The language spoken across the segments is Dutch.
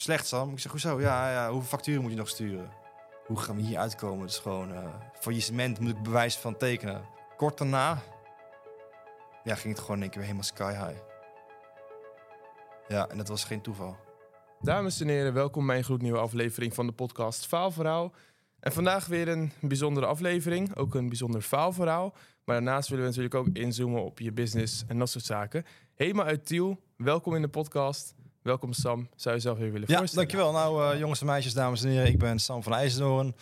Slecht, Sam. Ik zeg, hoezo? Ja, ja, hoeveel facturen moet je nog sturen? Hoe gaan we hier uitkomen? Het is gewoon uh, faillissement, moet ik bewijs van tekenen. Kort daarna ja, ging het gewoon in één keer helemaal sky high. Ja, en dat was geen toeval. Dames en heren, welkom bij een gloednieuwe aflevering van de podcast Faalverhaal. En vandaag weer een bijzondere aflevering, ook een bijzonder faalverhaal. Maar daarnaast willen we natuurlijk ook inzoomen op je business en dat soort zaken. Helemaal uit Tiel, welkom in de podcast. Welkom Sam, zou je zelf weer willen ja, voorstellen? dankjewel. Nou uh, jongens en meisjes, dames en heren, ik ben Sam van IJzendoorn.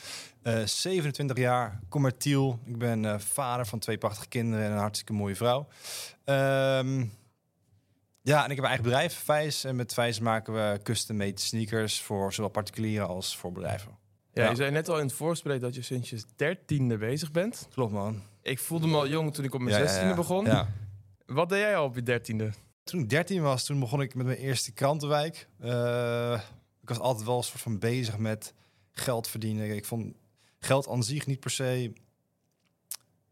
Uh, 27 jaar, kom uit Tiel. Ik ben uh, vader van twee prachtige kinderen en een hartstikke mooie vrouw. Um, ja, en ik heb een eigen bedrijf, Vijs. En met Vijs maken we custom-made sneakers voor zowel particulieren als voor bedrijven. Ja, ja, je zei net al in het voorspreek dat je sinds je dertiende bezig bent. Klopt man. Ik voelde me al jong toen ik op mijn zestiende ja, begon. Wat deed jij al op je dertiende? Toen ik 13 was, toen begon ik met mijn eerste krantenwijk. Uh, ik was altijd wel een soort van bezig met geld verdienen. Ik vond geld aan zich niet per se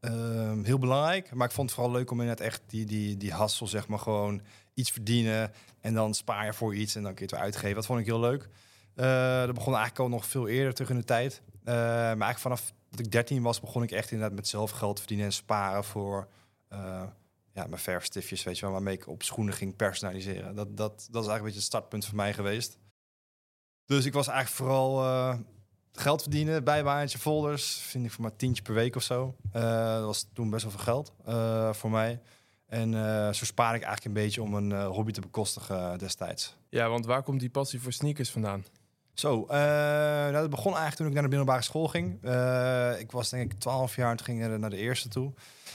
uh, heel belangrijk. Maar ik vond het vooral leuk om inderdaad echt die, die, die hassel, zeg maar, gewoon iets verdienen. En dan spaar je voor iets en dan kun je het weer uitgeven. Dat vond ik heel leuk. Uh, dat begon eigenlijk al nog veel eerder terug in de tijd. maar eigenlijk vanaf dat ik 13 was, begon ik echt inderdaad met zelf geld verdienen en sparen voor ja, mijn verfstiftjes, weet je wel, waarmee ik op schoenen ging personaliseren. Dat, dat, dat is eigenlijk een beetje het startpunt voor mij geweest. Dus ik was eigenlijk vooral uh, geld verdienen, bijbaantje, folders, vind ik voor maar tientje per week of zo. Uh, dat was toen best wel veel geld uh, voor mij. En zo spaar ik eigenlijk een beetje om een hobby te bekostigen destijds. Ja, want waar komt die passie voor sneakers vandaan? Zo, nou, dat begon eigenlijk toen ik naar de middelbare school ging. ik was denk ik 12 jaar en toen ging ik naar de eerste toe.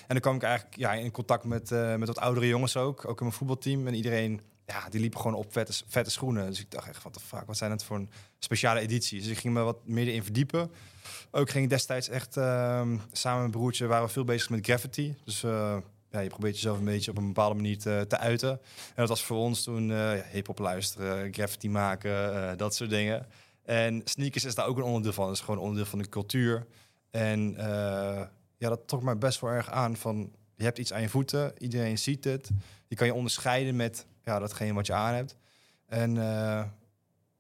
En dan kwam ik eigenlijk ja, in contact met, uh, met wat oudere jongens ook, ook in mijn voetbalteam. En iedereen, ja, die liep gewoon op vette, vette schoenen. Dus ik dacht echt, wat de fuck, wat zijn het voor een speciale editie? Dus ik ging me wat meer in verdiepen. Ook ging ik destijds echt uh, samen met mijn broertje, waren we veel bezig met graffiti. Dus uh, ja, je probeert jezelf een beetje op een bepaalde manier te, te uiten. En dat was voor ons toen uh, hip-hop luisteren, graffiti maken, dat soort dingen. En sneakers is daar ook een onderdeel van. Het is gewoon onderdeel van de cultuur. En ja, dat trok mij best wel erg aan van je hebt iets aan je voeten, iedereen ziet het. Je kan je onderscheiden met ja, datgene wat je aan hebt. En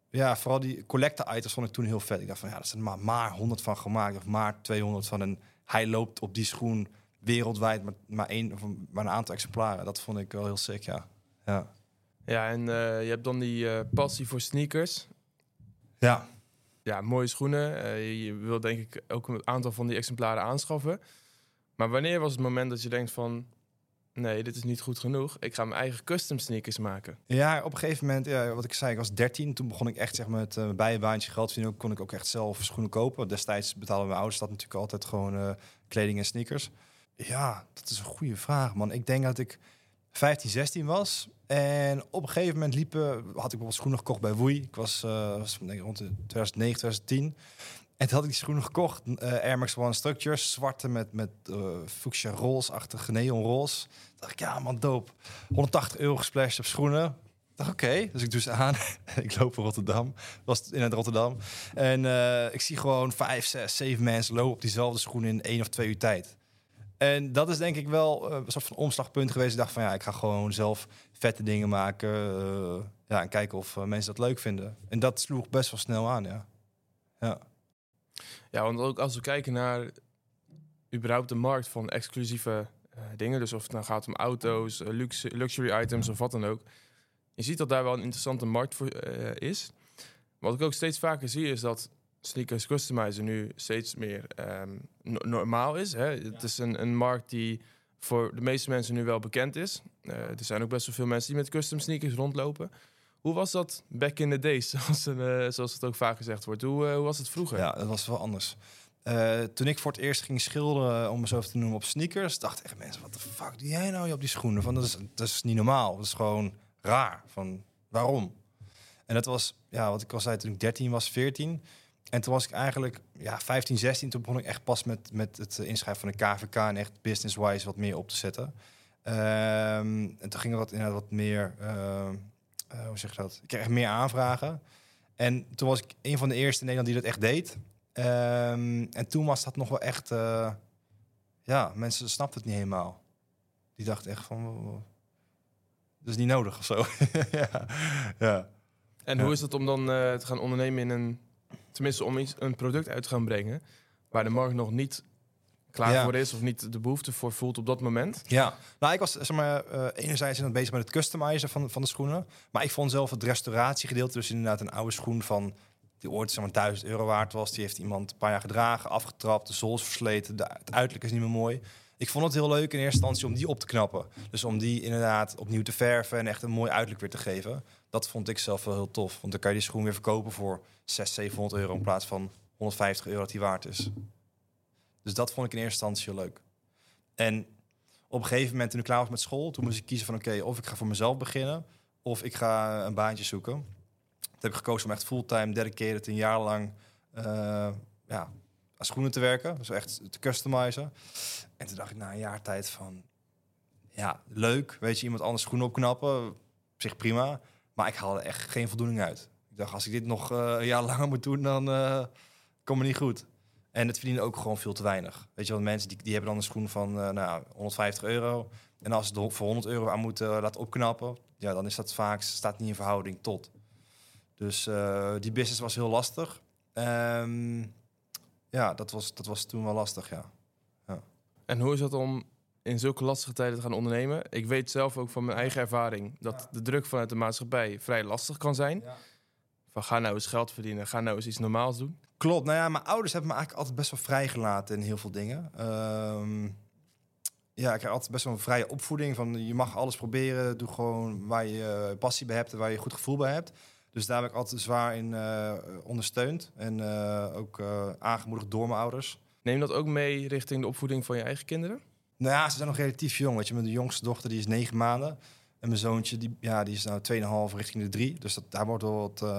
ja, vooral die collector items vond ik toen heel vet. Ik dacht van ja, dat zijn maar, maar 100 van gemaakt of maar 200 van. En hij loopt op die schoen wereldwijd maar, maar, één, of maar een aantal exemplaren. Dat vond ik wel heel sick, ja. Ja, ja en uh, je hebt dan die uh, passie voor sneakers. Ja ja, mooie schoenen. Uh, je wil denk ik ook een aantal van die exemplaren aanschaffen. Maar wanneer was het moment dat je denkt van... nee, dit is niet goed genoeg. Ik ga mijn eigen custom sneakers maken. Ja, op een gegeven moment, ja, wat ik zei, ik was 13. Toen begon ik echt zeg maar, met uh, bijbaantje geld verdienen. Kon ik ook echt zelf schoenen kopen. Destijds betaalden mijn ouders dat natuurlijk altijd gewoon kleding en sneakers. Ja, dat is een goede vraag, man. Ik denk dat ik 15, 16 was. En op een gegeven moment liepen, had ik bijvoorbeeld schoenen gekocht bij Woei. Ik was, uh, was denk rond de 2009, 2010. En toen had ik die schoenen gekocht. Uh, Air Max One Structures, zwarte met, met uh, fuchsia roze-achtige neon roze. dacht ik, ja man, doop. 180 euro gesplashed op schoenen. dacht, oké. Dus ik doe ze aan. ik loop voor Rotterdam. Was in het Rotterdam. En ik zie gewoon vijf, zes, zeven mensen lopen op diezelfde schoenen in één of twee uur tijd. En dat is denk ik wel een soort van omslagpunt geweest. Ik dacht van ja, ik ga gewoon zelf vette dingen maken. Uh, ja, en kijken of uh, mensen dat leuk vinden. En dat sloeg best wel snel aan, ja. Ja, ja want ook als we kijken naar überhaupt de markt van exclusieve dingen. Dus of het nou gaat om auto's, luxe, luxury items of wat dan ook. Je ziet dat daar wel een interessante markt voor is. Wat ik ook steeds vaker zie is dat sneakers customizer nu steeds meer um, normaal is. Hè? Ja. Het is een, een markt die voor de meeste mensen nu wel bekend is. Uh, er zijn ook best wel veel mensen die met custom sneakers rondlopen. Hoe was dat back in the days, zoals, uh, zoals het ook vaak gezegd wordt? Hoe, uh, hoe was het vroeger? Ja, dat was wel anders. toen ik voor het eerst ging schilderen, om mezelf te noemen, op sneakers, dacht echt mensen, wat de fuck doe jij nou op die schoenen? Van, dat, is, dat is niet normaal. Dat is gewoon raar. Van, waarom? En dat was, ja, wat ik al zei, toen ik 13 was, 14 en toen was ik eigenlijk ja, 15, 16. Toen begon ik echt pas met, met het inschrijven van de KVK en echt business-wise wat meer op te zetten. Um, en toen ging er wat, inderdaad wat meer, uh, uh, hoe zeg je dat? Ik kreeg meer aanvragen. En toen was ik een van de eerste in Nederland die dat echt deed. Um, en toen was dat nog wel echt, uh, ja, mensen snapten het niet helemaal. Die dachten echt van, dat is niet nodig of zo. ja. ja. En hoe is het om dan eh, te gaan ondernemen in een... Tenminste, om iets, een product uit te gaan brengen... waar de markt nog niet klaar Ja. voor is... of niet de behoefte voor voelt op dat moment? Ja, nou, ik was zeg maar, eh, enerzijds inderdaad bezig met het customizen van, van de schoenen. Maar ik vond zelf het restauratiegedeelte, dus inderdaad een oude schoen van die ooit zeg maar 1000 euro waard was. Die heeft iemand een paar jaar gedragen, afgetrapt, de zool is versleten, de, het uiterlijk is niet meer mooi. Ik vond het heel leuk in eerste instantie om die op te knappen. Dus om die inderdaad opnieuw te verven en echt een mooi uiterlijk weer te geven. Dat vond ik zelf wel heel tof. Want dan kan je die schoen weer verkopen voor 600, 700 euro in plaats van 150 euro dat die waard is. Dus dat vond ik in eerste instantie heel leuk. En op een gegeven moment toen ik klaar was met school, toen moest ik kiezen van oké, of ik ga voor mezelf beginnen of ik ga een baantje zoeken. Toen heb ik gekozen om echt fulltime, dedicated, een jaar lang eh, ja, aan schoenen te werken. Dus echt te customizen. En toen dacht ik na een jaar tijd van, ja, leuk. Weet je, iemand anders schoenen opknappen, op zich prima. Maar ik haalde echt geen voldoening uit. Ik dacht, als ik dit nog eh, een jaar langer moet doen, dan eh komt het niet goed. En het verdiende ook gewoon veel te weinig. Weet je wel, mensen die, die hebben dan een schoen van eh, nou, ja, 150 euro. En als ze het voor 100 euro aan moeten laten opknappen, ja, dan is dat vaak staat niet in verhouding tot. Dus die business was heel lastig. Ehm, ja, dat was, dat was toen wel lastig, ja. En hoe is het om in zulke lastige tijden te gaan ondernemen? Ik weet zelf ook van mijn eigen ervaring... dat de druk vanuit de maatschappij vrij lastig kan zijn. Van ga nou eens geld verdienen, ga nou eens iets normaals doen. Klopt. Nou ja, mijn ouders hebben me eigenlijk altijd best wel vrijgelaten in heel veel dingen. Ehm, ja, ik heb altijd best wel een vrije opvoeding. Van je mag alles proberen. Doe gewoon waar je eh, passie bij hebt en waar je goed gevoel bij hebt. Dus daar heb ik altijd zwaar in eh, ondersteund. En eh, ook aangemoedigd door mijn ouders. Neem dat ook mee richting de opvoeding van je eigen kinderen? Nou ja, ze zijn nog relatief jong. Weet je, mijn jongste dochter die is negen maanden. En mijn zoontje die, ja, die is nou 2,5 richting de drie. Dus dat, daar wordt wel wat... eh,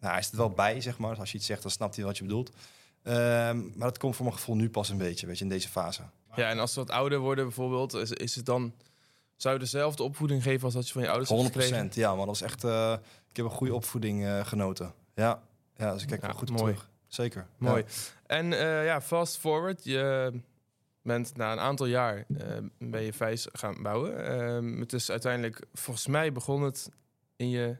nou, hij is er wel bij, zeg maar. Dus als je iets zegt, dan snapt hij wat je bedoelt. Ehm, maar dat komt voor mijn gevoel nu pas een beetje, weet je, in deze fase. Ja, en als ze wat ouder worden bijvoorbeeld, is, is het dan... Zou je dezelfde opvoeding geven als dat je van je ouders hebt 100 gekregen? ja, man. Dat is echt... eh, ik heb een goede opvoeding eh, genoten. Ja. ja, dus ik kijk Ja, wel goed op mooi. terug. Zeker. Mooi. Ja. En ja, fast forward. Je bent na een aantal jaar eh, ben je Vijs gaan bouwen. Ehm, het is uiteindelijk, volgens mij begon het in je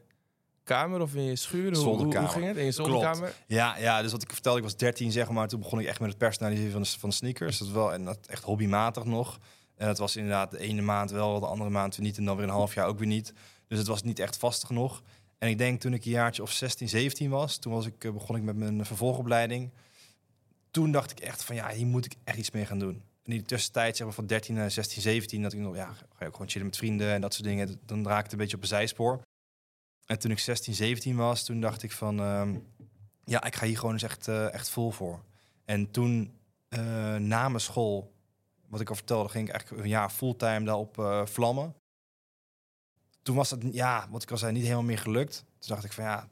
kamer of in je schuur. Hoe, hoe, ging het? In je zolderkamer? Ja, ja, dus wat ik vertelde, ik was 13 zeg maar. Toen begon ik echt met het personaliseren van, de, van sneakers. Dat wel en dat echt hobbymatig nog. En dat was inderdaad de ene maand wel, de andere maand weer niet. En dan weer een half jaar ook weer niet. Dus het was niet echt vast genoeg. En ik denk toen ik een jaartje of 16, 17 was, toen was ik, eh, begon ik met mijn vervolgopleiding. Toen dacht ik echt van ja, hier moet ik echt iets mee gaan doen. In die tussentijd, zeg maar van 13 naar 16, 17, dat ik nog, ja, ga je ook gewoon chillen met vrienden en dat soort dingen. Dan raakte ik een beetje op een zijspoor. En toen ik 16, 17 was, toen dacht ik van ehm, ja, ik ga hier gewoon eens echt, eh, echt vol voor. En toen eh, na mijn school, wat ik al vertelde, ging ik eigenlijk een jaar fulltime daarop eh vlammen. Toen was het, ja, wat ik al zei, niet helemaal meer gelukt. Toen dacht ik van ja,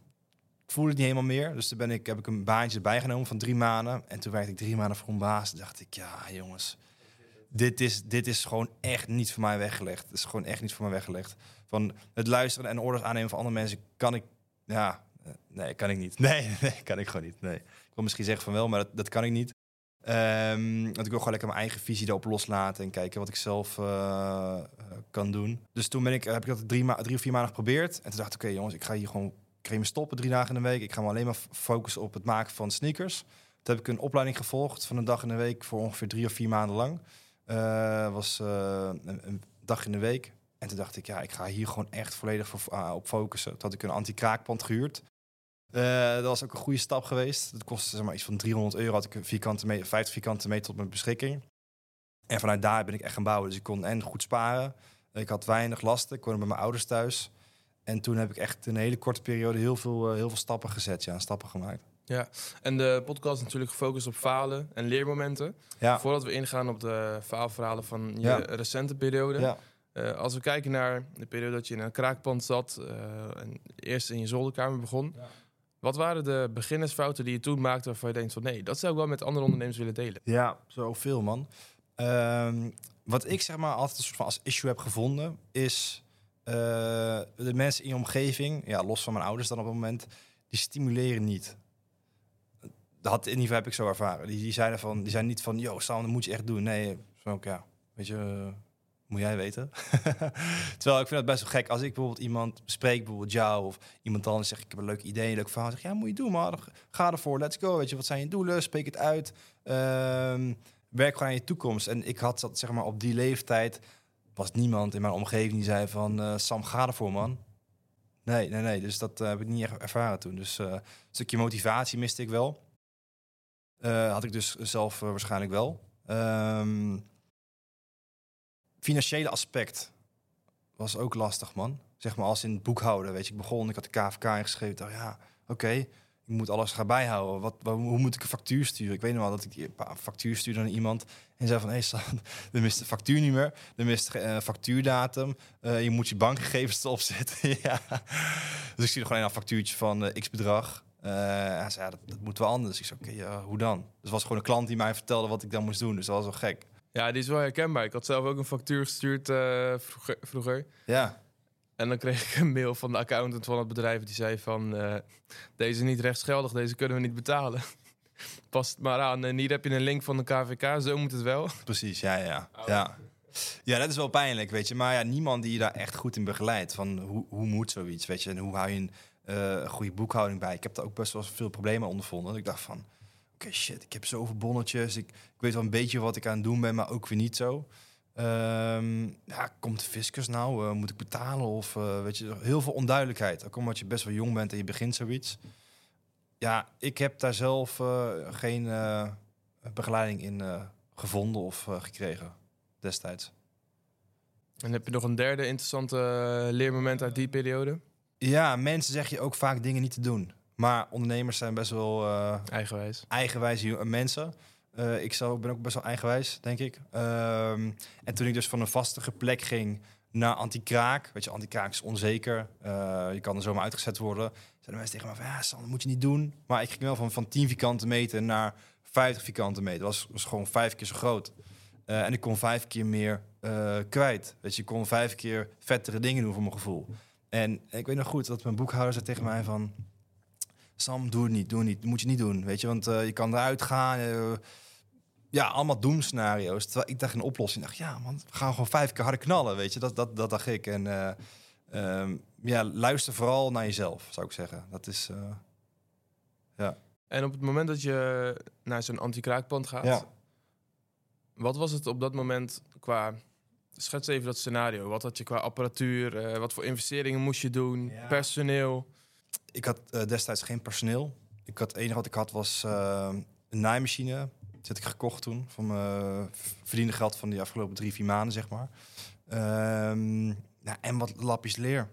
ik voelde het niet helemaal meer. Dus toen ben ik, heb ik een baantje erbij genomen van drie maanden. En toen werkte ik drie maanden voor een baas. Dacht ik, ja jongens, dit is, dit is gewoon echt niet voor mij weggelegd. Het is gewoon echt niet voor mij weggelegd. Van het luisteren en orders aannemen van andere mensen kan ik, ja, eh, nee, kan ik niet. Nee, nee, kan ik gewoon niet. Nee. Ik wil misschien zeggen van wel, maar dat, dat kan ik niet. Ehm, want ik wil gewoon lekker mijn eigen visie erop loslaten en kijken wat ik zelf eh, eh, kan doen. Dus toen ben ik, heb ik dat drie, drie of vier maanden geprobeerd. En toen dacht ik, oké jongens, ik ga hier gewoon me stoppen drie dagen in de week. Ik ga me alleen maar focussen op het maken van sneakers. Toen heb ik een opleiding gevolgd van een dag in de week voor ongeveer drie of vier maanden lang. Eh was eh, een, een dag in de week. En toen dacht ik, ja, ik ga hier gewoon echt volledig ah, op focussen. Toen had ik een anti-kraakpand gehuurd. Eh, dat was ook een goede stap geweest. Dat kostte zeg maar iets van 300 euro. Had ik een vierkante meter, 50 vierkante meter tot mijn beschikking. En vanuit daar ben ik echt gaan bouwen. Dus ik kon en goed sparen. Ik had weinig lasten. Ik woonde bij mijn ouders thuis. En toen heb ik echt in een hele korte periode heel veel, heel veel stappen gezet. Ja, stappen gemaakt. En de podcast is natuurlijk gefocust op falen en leermomenten. Ja, Voordat we ingaan op de faalverhalen van je Ja. recente periode. ja. Eh, als we kijken naar de periode dat je in een kraakpand zat eh, en eerst in je zolderkamer begon. Ja. Wat waren de beginnersfouten die je toen maakte waarvan je denkt van nee, dat zou ik wel met andere ondernemers willen delen? Ja, zoveel man. Ehm, wat ik zeg maar altijd een soort van als issue heb gevonden, is eh, de mensen in je omgeving, ja, los van mijn ouders dan op het moment, die stimuleren niet. Dat in ieder geval heb ik zo ervaren. Die, die zeiden van, die zijn niet van, yo, Sam, dat moet je echt doen. Nee, zo ook ja, weet je, eh, Moet jij weten. Terwijl ik vind het best wel gek. Als ik bijvoorbeeld iemand spreek, bijvoorbeeld jou of iemand anders zegt... ik heb een leuk idee, een leuk verhaal. zeg ja, moet je doen, man. Ga ervoor, let's go. Weet je, wat zijn je doelen? Spreek het uit. Ehm, werk gewoon aan je toekomst. En ik had dat, zeg maar, op die leeftijd... was niemand in mijn omgeving die zei van... eh, Sam, ga ervoor, man. Nee, nee, nee. Dus dat eh, heb ik niet echt ervaren toen. Dus een stukje motivatie miste ik wel. Eh, had ik dus zelf eh, waarschijnlijk wel. Ehm, financiële aspect was ook lastig, man. Zeg maar als in het boekhouden, weet je. Ik begon, ik had de KVK ingeschreven. Dacht, ja, oké, ik moet alles gaan bijhouden. Wat, hoe moet ik een factuur sturen? Ik weet nog wel dat ik die factuur stuurde aan iemand. En zei van, hé hey, Sam, er mist een factuurnummer. Er mist een factuurdatum. eh, je moet je bankgegevens erop zetten. ja. Dus ik stuurde gewoon een factuurtje van x bedrag. Eh, hij zei, ja, dat, dat moet wel anders. Ik zei, oké, hoe dan? Dus het was gewoon een klant die mij vertelde wat ik dan moest doen. Dus dat was wel gek. Ja, die is wel herkenbaar. Ik had zelf ook een factuur gestuurd eh, vroeger, vroeger. Ja, En dan kreeg ik een mail van de accountant van het bedrijf. Die zei van, eh, deze is niet rechtsgeldig, deze kunnen we niet betalen. Pas het maar aan. En hier heb je een link van de KVK, zo moet het wel. precies. Ja, ja. Ja. ja, dat is wel pijnlijk, weet je. Maar ja, niemand die je daar echt goed in begeleidt. Van hoe, hoe moet zoiets, weet je. En hoe hou je een eh, goede boekhouding bij. Ik heb daar ook best wel veel problemen ondervonden. Ik dacht van, oké, shit, ik heb zoveel bonnetjes. Ik, ik weet wel een beetje wat ik aan het doen ben, maar ook weer niet zo. Ehm, ja, komt de fiscus nou? Eh, moet ik betalen? Of eh, weet je, heel veel onduidelijkheid. Ook omdat je best wel jong bent en je begint zoiets. Ja, ik heb daar zelf geen begeleiding in gevonden of gekregen destijds. En heb je nog een derde interessante leermoment uit die periode? Ja, mensen zeg je ook vaak dingen niet te doen. Maar ondernemers zijn best wel eh, Eigenwijs. eigenwijze jo- mensen. Eh, ik zelf ben ook best wel eigenwijs, denk ik. Ehm, en toen ik dus van een vastige plek ging naar anti-kraak. Weet je, anti-kraak is onzeker. Eh, je kan er zomaar uitgezet worden. Zeiden mensen tegen me van, ja, Sam, dat moet je niet doen. Maar ik ging wel van, van 10 vierkante meter naar 50 vierkante meter. Dat was, was gewoon vijf keer zo groot. Eh, en ik kon vijf keer meer eh, kwijt. Weet je, ik kon vijf keer vettere dingen doen voor mijn gevoel. En ik weet nog goed dat mijn boekhouder zei tegen mij van... Sam, doe het niet, doe het niet. Dat moet je niet doen, weet je. Want eh, je kan eruit gaan. eh, ja, allemaal doemscenario's. Terwijl ik dacht een oplossing. Ik dacht, ja man, we gaan gewoon vijf keer harder knallen, weet je. Dat, dat, dat dacht ik. En eh, ehm, ja, luister vooral naar jezelf, zou ik zeggen. Dat is... eh, En op het moment dat je naar zo'n anti-kraakpand gaat, ja. wat was het op dat moment qua... Schets even dat scenario. Wat had je qua apparatuur? eh, wat voor investeringen moest je doen? Ja. Personeel? Ik had eh, destijds geen personeel. Ik had, het enige wat ik had was eh, een naaimachine. Die had ik gekocht toen. Van mijn verdiende geld van die afgelopen drie, vier maanden, zeg maar. Ehm, nou, en wat lapjes leer.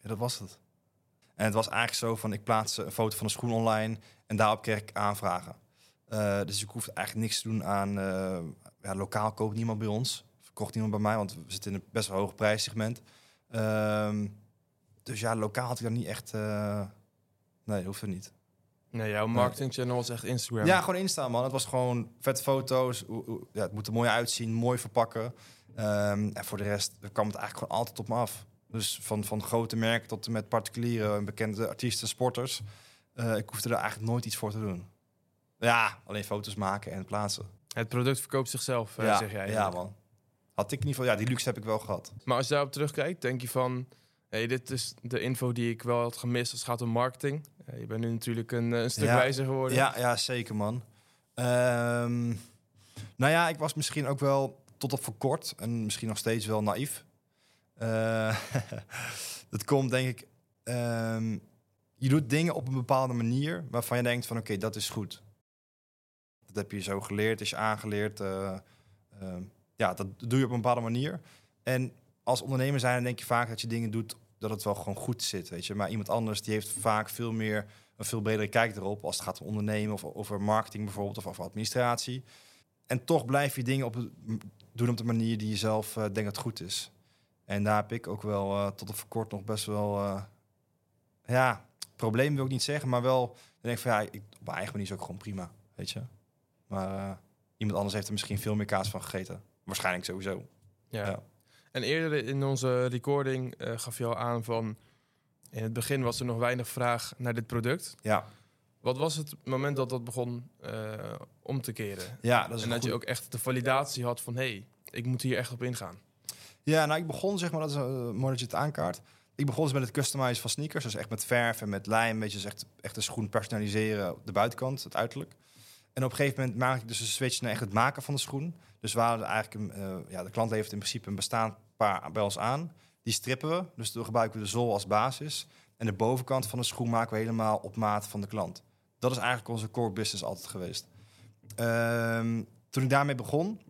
Ja, dat was het. En het was eigenlijk zo van, ik plaatste een foto van een schoen online... en daarop kreeg ik aanvragen. Dus ik hoefde eigenlijk niks te doen aan... ja, lokaal koopt niemand bij ons. Verkocht niemand bij mij, want we zitten in een best wel hoog prijssegment. Ehm, dus ja, lokaal had ik dan niet echt... eh, nee, hoefde niet. Nee, jouw marketingchannel was echt Instagram. Ja, gewoon Insta, man. Het was gewoon vette foto's. Ja, het moet er mooi uitzien, mooi verpakken. Ehm, en voor de rest kwam het eigenlijk gewoon altijd op me af. Dus van, van grote merken tot en met particuliere en bekende artiesten, sporters. Eh, ik hoefde er eigenlijk nooit iets voor te doen. Ja, alleen foto's maken en plaatsen. Het product verkoopt zichzelf, eh, ja, zeg jij. ja, man. Had ik in ieder geval, ja, die luxe heb ik wel gehad. Maar als je daarop terugkijkt, denk je van... Hey, dit is de info die ik wel had gemist als het gaat om marketing. Eh, je bent nu natuurlijk een, eh, een stuk Ja. wijzer geworden. Ja, ja, zeker, man. Ehm, nou ja, ik was misschien ook wel tot op voor kort en misschien nog steeds wel naïef. Eh, dat komt, denk ik. ehm, je doet dingen op een bepaalde manier waarvan je denkt van oké, dat is goed. Dat heb je zo geleerd, is je aangeleerd. eh, ehm, ja, dat doe je op een bepaalde manier. En als ondernemer zijn, dan denk je vaak dat je dingen doet dat het wel gewoon goed zit, weet je. Maar iemand anders die heeft vaak veel meer een veel bredere kijk erop als het gaat om ondernemen of over marketing bijvoorbeeld of over administratie. En toch blijf je dingen op het, doen op de manier die je zelf eh, denkt dat goed is. En daar heb ik ook wel eh, tot op kort nog best wel, eh, ja, probleem wil ik niet zeggen, maar wel, dan denk ik van ja, ik, op mijn eigen manier is ook gewoon prima, weet je. Maar iemand anders heeft er misschien veel meer kaas van gegeten. Waarschijnlijk sowieso. Ja. Ja. En eerder in onze recording eh, gaf je al aan van... In het begin was er nog weinig vraag naar dit product. Ja, Wat was het moment dat dat begon eh, om te keren? ja dat is En een dat je ook echt de validatie had van... hé, hey, ik moet hier echt op ingaan. Ja, nou, ik begon, zeg maar, dat is uh, mooi dat je het aankaart. Ik begon dus met het customizen van sneakers. Dus echt met verf en met lijm. Weet je, dus echt, echt de schoen personaliseren de buitenkant, het uiterlijk. En op een gegeven moment maak ik dus een switch naar echt het maken van de schoen. Dus hadden eigenlijk, uh, ja, de klant levert in principe een bestaand paar bij ons aan. Die strippen we, dus we gebruiken we de zool als basis. En de bovenkant van de schoen maken we helemaal op maat van de klant. Dat is eigenlijk onze core business altijd geweest. Ehm, toen ik daarmee begon,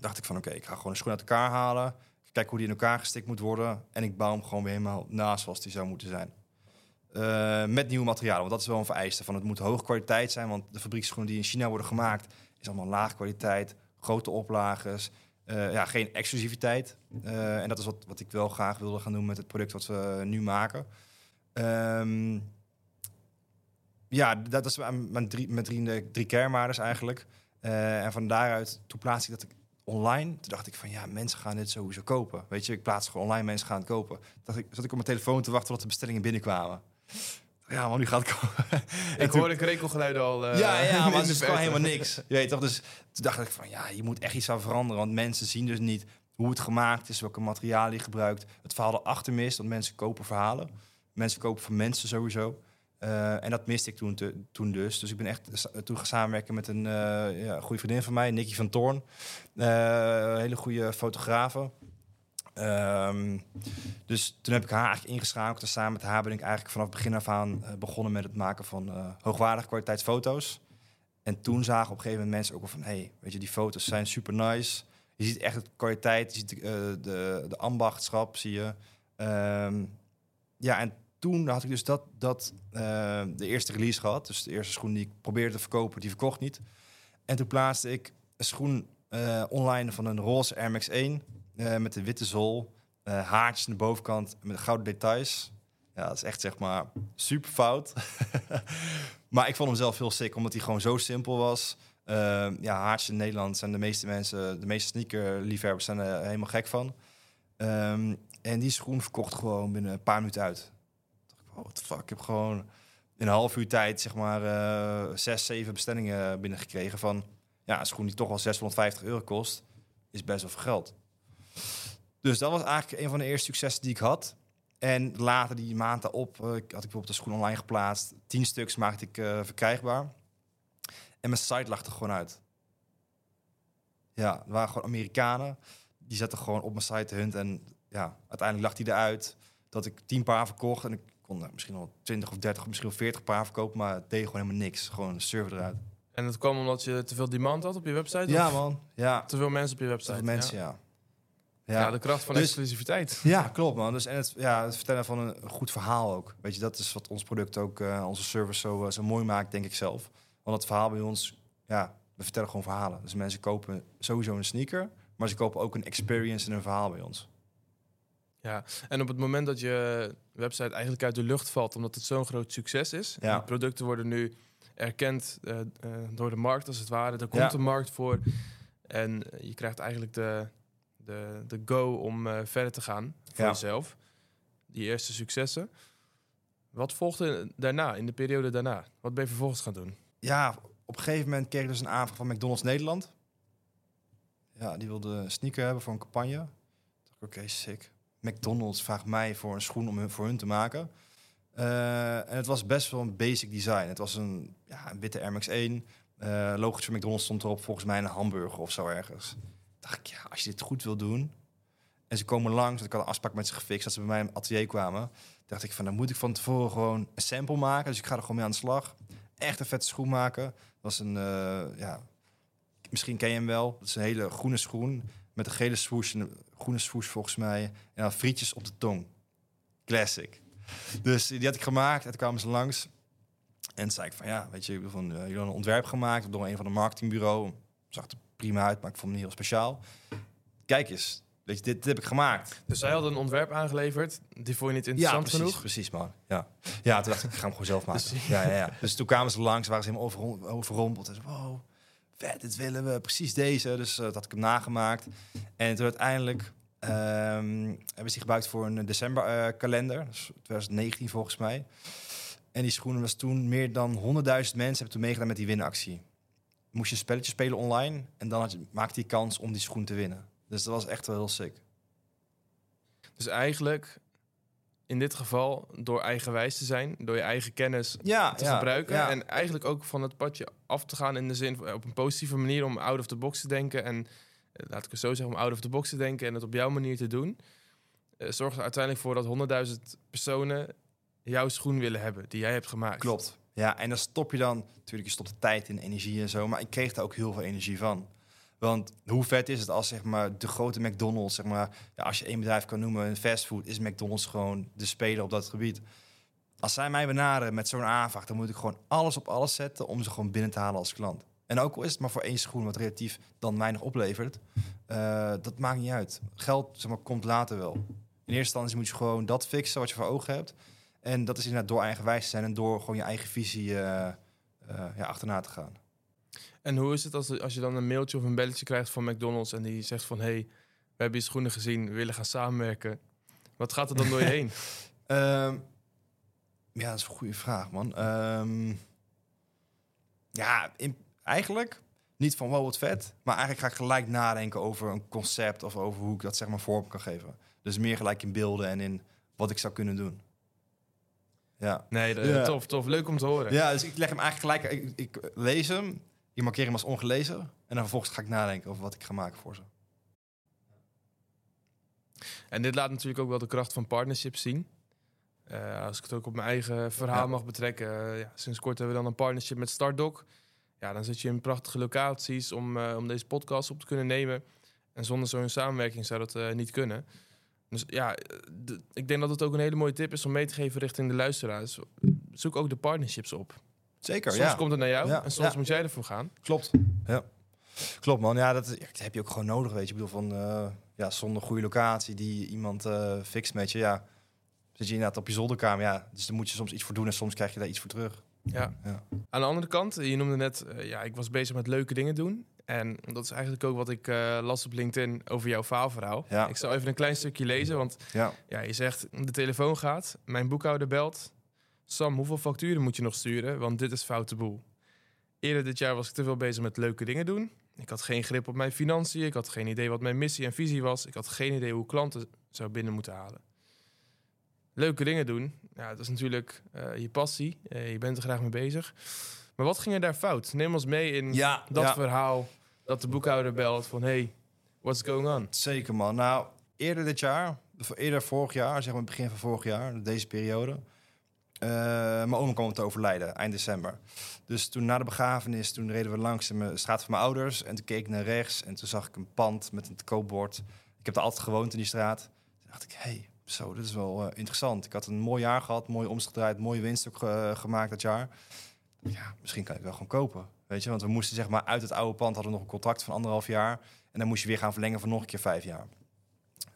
dacht ik van oké, ik ga gewoon een schoen uit elkaar halen. Kijk hoe die in elkaar gestikt moet worden. En ik bouw hem gewoon weer helemaal naast zoals die zou moeten zijn. Uh, met nieuwe materialen, want dat is wel een vereiste. Van het moet hoge kwaliteit zijn, want de fabrieksschoenen die in China worden gemaakt, is allemaal laag kwaliteit, grote oplages, uh, ja, geen exclusiviteit. Uh, en dat is wat, wat ik wel graag wilde gaan doen met het product wat we nu maken. Um, ja, dat is mijn drie, mijn drie, drie kernwaarden eigenlijk. en van daaruit, toen plaats ik dat online. Toen dacht ik van ja, mensen gaan dit sowieso kopen. Weet je, ik plaats gewoon online, mensen gaan het kopen. Dacht ik, zat ik op mijn telefoon te wachten tot de bestellingen binnenkwamen. Ja, maar nu gaat het komen. ik hoorde een krekelgeluid al. Uh, ja, ja, maar het is gewoon helemaal niks. Je weet toch? Dus toen dacht ik van ja, je moet echt iets aan veranderen. Want mensen zien dus niet hoe het gemaakt is, welke materialen je gebruikt. Het verhaal erachter mist, want mensen kopen verhalen. Mensen kopen van mensen sowieso. Uh, en dat miste ik toen, te, toen dus. Dus ik ben echt toen gaan samenwerken met een uh, ja, goede vriendin van mij, Nicky van Toorn. Hele goede fotografe. Um, dus toen heb ik haar eigenlijk ingeschakeld. En samen met haar ben ik eigenlijk vanaf begin af aan begonnen met het maken van hoogwaardige kwaliteitsfoto's. En toen zagen op een gegeven moment mensen ook wel van... hey, weet je, die foto's zijn super nice. Je ziet echt de kwaliteit, je ziet de, de, de ambachtschap, zie je. Um, ja, en toen had ik dus dat, dat de eerste release gehad. Dus de eerste schoen die ik probeerde te verkopen, die verkocht niet. En toen plaatste ik een schoen online van een roze Air Max 1 uh, met een witte zool, haartjes aan de bovenkant met gouden details. Ja, dat is echt zeg maar super fout. maar ik vond hem zelf heel sick, omdat hij gewoon zo simpel was. ja, haartjes in Nederland zijn de meeste mensen, de meeste sneakerliefhebbers zijn er helemaal gek van. Um, en die schoen verkocht gewoon binnen een paar minuten uit oh, what the fuck, ik heb gewoon in een half uur tijd zeg maar uh, zes, zeven bestellingen binnengekregen van ja, een schoen die toch al 650 euro kost, is best wel veel geld. Dus dat was eigenlijk een van de eerste successen die ik had. En later die maand daarop uh, had ik bijvoorbeeld de schoen online geplaatst. Tien stuks maakte ik uh, verkrijgbaar. En mijn site lag er gewoon uit. Ja, er waren gewoon Amerikanen. Die zetten gewoon op mijn site te hunt. En ja, uiteindelijk lag die eruit. Dat ik tien paar verkocht. En ik kon misschien al 20 of 30, misschien wel 40 paar verkopen, maar het deed gewoon helemaal niks. Gewoon een server eruit. En dat kwam omdat je te veel demand had op je website? Ja, man. Ja. Te veel mensen op je website? Te veel mensen, ja. ja. Ja. de kracht van dus, exclusiviteit. Ja, klopt, man. Dus en het, ja, het vertellen van een goed verhaal ook. Weet je, dat is wat ons product ook, uh, onze service zo, uh, zo mooi maakt, denk ik zelf. Want het verhaal bij ons, ja, we vertellen gewoon verhalen. Dus mensen kopen sowieso een sneaker, maar ze kopen ook een experience en een verhaal bij ons. Ja, en op het moment dat je website eigenlijk uit de lucht valt, omdat het zo'n groot succes is, ja. producten worden nu erkend uh, uh, door de markt als het ware. Er komt ja. een markt voor en je krijgt eigenlijk de, de, de go om uh, verder te gaan voor ja. jezelf. Die eerste successen. Wat volgde daarna, in de periode daarna? Wat ben je vervolgens gaan doen? Ja, op een gegeven moment kreeg ik dus een aanvraag van McDonald's Nederland. Ja, die wilde een sneaker hebben voor een campagne. Oké, okay, sick. McDonald's vraagt mij voor een schoen om hun, voor hun te maken. Uh, en het was best wel een basic design. Het was een, ja, een witte Air Max 1. Uh, logisch van McDonald's stond erop volgens mij een hamburger of zo ergens. Dacht ik, ja, als je dit goed wil doen. En ze komen langs, ik had een afspraak met ze gefixt, dat ze bij mij in atelier kwamen. Dacht ik van, dan moet ik van tevoren gewoon een sample maken. Dus ik ga er gewoon mee aan de slag. Echt een vette schoen maken. Dat was een, uh, ja, misschien ken je hem wel. Dat is een hele groene schoen met een gele swoosh en een groene swoosh volgens mij. En dan frietjes op de tong. Classic. Dus die had ik gemaakt. En toen kwamen ze langs. En zei ik van ja, weet je, van, uh, jullie een ontwerp gemaakt door een van de marketingbureau. Zag prima uit, maar ik vond het niet heel speciaal. Kijk eens, weet je, dit, dit heb ik gemaakt. Dus zij hadden een ontwerp aangeleverd, die vond je niet interessant ja, precies, genoeg? precies man. Ja. ja, toen dacht ik, ik ga hem gewoon zelf maken. Dus, ja, ja, ja. dus toen kwamen ze langs, waren ze helemaal overrompeld. En zo, wow, vet, dit willen we, precies deze. Dus uh, dat had ik hem nagemaakt. En toen uiteindelijk um, hebben ze die gebruikt voor een december uh, kalender. Dus 2019 volgens mij. En die schoenen was toen meer dan 100.000 mensen hebben toen meegedaan met die winactie. Moest je een spelletje spelen online en dan had je, maakte je kans om die schoen te winnen. Dus dat was echt wel heel sick. Dus eigenlijk, in dit geval, door eigenwijs te zijn, door je eigen kennis Ja, te ja, gebruiken. ja. En eigenlijk ook van het padje af te gaan in de zin van op een positieve manier om out of the box te denken. En eh, laat ik het zo zeggen, om out of the box te denken en het op jouw manier te doen. eh, zorgt er uiteindelijk voor dat 100.000 personen jouw schoen willen hebben die jij hebt gemaakt. Klopt. Ja, en dan stop je dan... Natuurlijk, je stopt de tijd in, energie en zo. Maar ik kreeg daar ook heel veel energie van. Want hoe vet is het als zeg maar, de grote McDonald's... Zeg maar, ja, als je één bedrijf kan noemen, een fastfood... is McDonald's gewoon de speler op dat gebied. Als zij mij benaderen met zo'n aanvraag... dan moet ik gewoon alles op alles zetten... om ze gewoon binnen te halen als klant. En ook al is het maar voor één schoen... wat relatief dan weinig oplevert... eh, dat maakt niet uit. Geld zeg maar, komt later wel. In eerste instantie moet je gewoon dat fixen wat je voor ogen hebt... En dat is inderdaad door eigenwijs te zijn en door gewoon je eigen visie eh, eh, ja, achterna te gaan. En hoe is het als, als je dan een mailtje of een belletje krijgt van McDonald's en die zegt van hey, we hebben je schoenen gezien, we willen gaan samenwerken. Wat gaat er dan door je heen? Ehm, ja, dat is een goede vraag, man. Ehm, ja, in- eigenlijk niet van wow, wat vet. Maar eigenlijk ga ik gelijk nadenken over een concept of over hoe ik dat zeg maar vorm kan geven. Dus meer gelijk in beelden en in wat ik zou kunnen doen. Ja. Nee, de- Ja. tof, tof. Leuk om te horen. Ja, dus ik leg hem eigenlijk gelijk. Ik, ik lees hem, ik markeer hem als ongelezen. En dan vervolgens ga ik nadenken over wat ik ga maken voor ze. En dit laat natuurlijk ook wel de kracht van partnerships zien. Eh, als ik het ook op mijn eigen verhaal Ja. mag betrekken. eh, ja, sinds kort hebben we dan een partnership met Startdoc. Ja, dan zit je in prachtige locaties om, eh, om deze podcast op te kunnen nemen. En zonder zo'n samenwerking zou dat eh, niet kunnen. Dus ja, ik denk dat het ook een hele mooie tip is om mee te geven richting de luisteraars. Zoek ook de partnerships op. Zeker, Soms ja. komt het naar jou Ja, en soms ja. moet jij ervoor gaan. Klopt. Ja. Klopt, man. Ja, dat, heb je ook gewoon nodig, weet je. Ik bedoel, van, eh, ja, zonder goede locatie die iemand eh fixt met je, ja, zit je inderdaad op je zolderkamer, ja. Dus dan moet je soms iets voor doen en soms krijg je daar iets voor terug. Ja. Ja. Aan de andere kant, je noemde net, eh, ja, ik was bezig met leuke dingen doen. En dat is eigenlijk ook wat ik eh, las op LinkedIn over jouw faalverhaal. Ja. Ik zal even een klein stukje lezen, want Ja. ja, je zegt, de telefoon gaat, mijn boekhouder belt. Sam, hoeveel facturen moet je nog sturen? Want dit is foute boel. Eerder dit jaar was ik te veel bezig met leuke dingen doen. Ik had geen grip op mijn financiën. Ik had geen idee wat mijn missie en visie was. Ik had geen idee hoe klanten zou binnen moeten halen. Leuke dingen doen, ja, dat is natuurlijk eh, je passie. Eh, je bent er graag mee bezig. Maar wat ging er daar fout? Neem ons mee in Ja, dat ja. verhaal dat de boekhouder belt van... hey, what's going on? Zeker, man. Nou, eerder dit jaar, eerder vorig jaar, zeg maar begin van vorig jaar, deze periode. eh, mijn oom kwam te overlijden, eind december. Dus toen na de begrafenis, toen reden we langs de straat van mijn ouders. En toen keek ik naar rechts en toen zag ik een pand met een koopbord. Ik heb er altijd gewoond in die straat. Toen dacht ik, hey, zo, dit is wel eh, interessant. Ik had een mooi jaar gehad, mooi omzet mooie winst ook eh, gemaakt dat jaar. Ja, misschien kan ik wel gewoon kopen. Weet je, want we moesten zeg maar uit het oude pand hadden we nog een contract van anderhalf jaar. En dan moest je weer gaan verlengen voor nog een keer vijf jaar.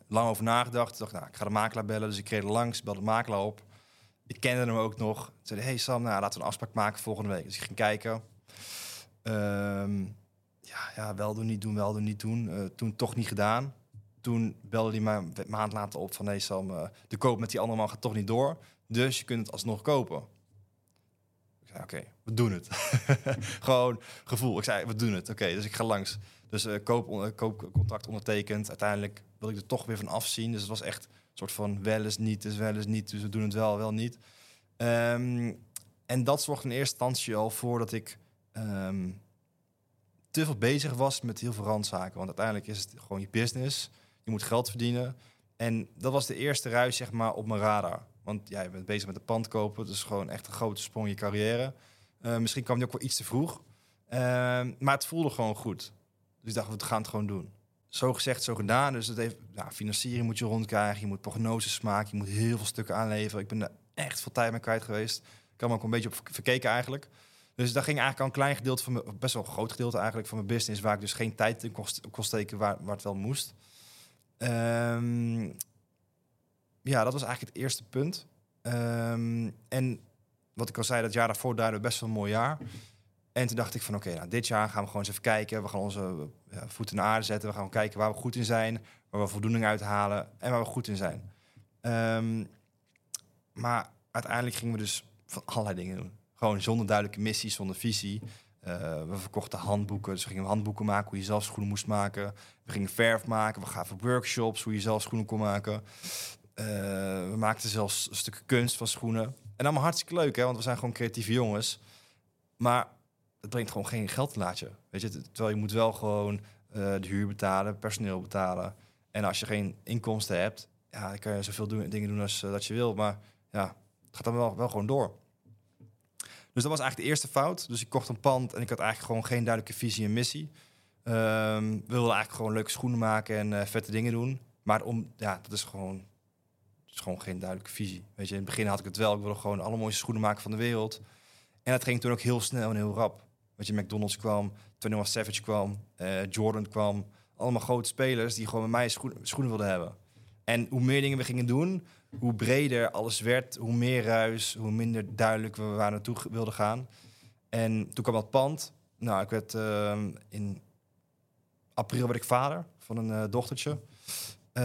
Lang over nagedacht. dacht, nou, ik ga de makelaar bellen. Dus ik reed er langs, belde de makelaar op. Ik kende hem ook nog. Zei hey Sam, nou, laten we een afspraak maken volgende week. Dus ik ging kijken. Ehm, ja, ja, wel doen, niet doen, wel doen, niet doen. Eh, toen toch niet gedaan. Toen belde hij mij maand later op van... hey Sam, eh, de koop met die andere man gaat toch niet door. Dus je kunt het alsnog kopen. Oké, we doen het. Gewoon gevoel. Ik zei, we doen het. Oké, dus ik ga langs. Dus eh koop, koopcontract ondertekend. Uiteindelijk wil ik er toch weer van afzien. Dus het was echt een soort van wel eens niet, dus wel eens niet. Dus we doen het wel, wel niet. Ehm, en dat zorgde in eerste instantie al voor dat ik ehm, te veel bezig was met heel veel randzaken. Want uiteindelijk is het gewoon je business. Je moet geld verdienen. En dat was de eerste ruis, zeg maar, op mijn radar. Want ja, je bent bezig met een pand kopen. Dus gewoon echt een grote sprong in je carrière. Eh, misschien kwam die ook wel iets te vroeg. Ehm, maar het voelde gewoon goed. Dus ik dacht, we gaan het gewoon doen. Zo gezegd, zo gedaan. Dus het heeft, ja, financiering moet je rondkrijgen. Je moet prognoses maken. Je moet heel veel stukken aanleveren. Ik ben er echt veel tijd mee kwijt geweest. Ik had me ook een beetje op verkeken eigenlijk. Dus daar ging eigenlijk al een klein gedeelte van mijn, best wel een groot gedeelte eigenlijk van mijn business, waar ik dus geen tijd in kon, kon steken waar, waar het wel moest. Ehm, ja, dat was eigenlijk het eerste punt. Ehm, en wat ik al zei, dat jaar daarvoor duidde best wel een mooi jaar. En toen dacht ik van oké, nou, dit jaar gaan we gewoon eens even kijken. We gaan onze ja, voeten in de aarde zetten. We gaan kijken waar we goed in zijn, waar we voldoening uithalen en waar we goed in zijn. Ehm, maar uiteindelijk gingen we dus van allerlei dingen doen. Gewoon zonder duidelijke missie, zonder visie. Eh, we verkochten handboeken, dus we gingen handboeken maken hoe je zelf schoenen moest maken. We gingen verf maken, we gaven workshops hoe je zelf schoenen kon maken. Eh, we maakten zelfs stukken kunst van schoenen. En allemaal hartstikke leuk, hè, want we zijn gewoon creatieve jongens. Maar het brengt gewoon geen geld laatje. Weet je, terwijl je moet wel gewoon eh, de huur betalen, personeel betalen. En als je geen inkomsten hebt, ja, dan kan je zoveel doen, dingen doen als eh, dat je wil. Maar ja, het gaat dan wel, gewoon door. Dus dat was eigenlijk de eerste fout. Dus ik kocht een pand en ik had eigenlijk gewoon geen duidelijke visie en missie. Ehm, we wilden eigenlijk gewoon leuke schoenen maken en vette dingen doen. Maar om, ja, dat is gewoon, gewoon geen duidelijke visie. Weet je, in het begin had ik het wel. Ik wilde gewoon de allermooiste schoenen maken van de wereld. En dat ging toen ook heel snel en heel rap. Weet je, McDonald's kwam, 21 Savage kwam, eh, Jordan kwam. Allemaal grote spelers die gewoon met mij schoenen, wilden hebben. En hoe meer dingen we gingen doen, hoe breder alles werd, hoe meer ruis, hoe minder duidelijk we waar naartoe wilden gaan. En toen kwam dat pand. Nou, ik werd ehm, in april werd ik vader van een eh, dochtertje. Eh,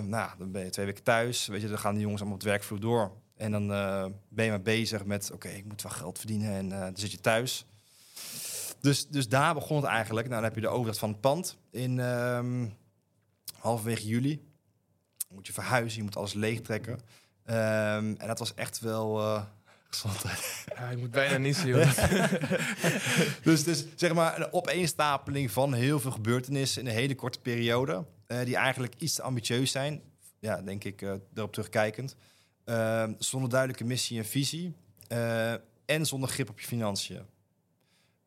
nou, dan ben je twee weken thuis. Weet je, dan gaan die jongens allemaal op het werkvloer door. En dan eh, ben je maar bezig met, oké, ik moet wel geld verdienen en eh, dan zit je thuis. Dus, dus daar begon het eigenlijk. Nou, dan heb je de overdracht van het pand in ehm, halverwege juli. Dan moet je verhuizen, je moet alles leegtrekken. Ehm, en dat was echt wel gezondheid. Ja, ik moet bijna niet zien, dus, dus zeg maar een opeenstapeling van heel veel gebeurtenissen in een hele korte periode. Eh, die eigenlijk iets te ambitieus zijn. Ja, denk ik, eh erop terugkijkend. Ehm, zonder duidelijke missie en visie. eh, en zonder grip op je financiën.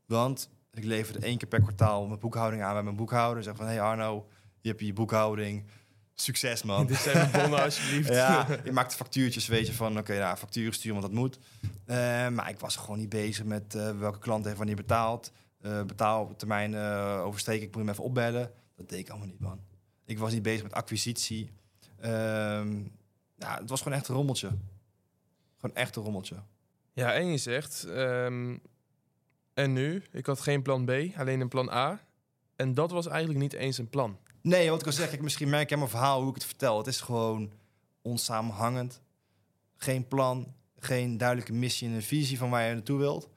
Want ik leverde één keer per kwartaal mijn boekhouding aan bij mijn boekhouder. Zeg van, hey Arno, je hebt je boekhouding. Succes man. Dit zijn mijn bonnen, alsjeblieft. Ja, je maakt factuurtjes, weet je van, oké, nou, facturen sturen, want dat moet. Eh, maar ik was gewoon niet bezig met eh, welke klant heeft wanneer betaald. Eh betaaltermijn uh, oversteken, ik moet hem even opbellen. Dat deed ik allemaal niet, man. Ik was niet bezig met acquisitie. Ehm, ja, het was gewoon echt een rommeltje. Gewoon echt een rommeltje. Ja, en je zegt, ehm, en nu? Ik had geen plan B, alleen een plan A. En dat was eigenlijk niet eens een plan. Nee, wat ik al zeg, ik, misschien merk je aan mijn verhaal hoe ik het vertel. Het is gewoon onsamenhangend. Geen plan, geen duidelijke missie en een visie van waar je naartoe wilt.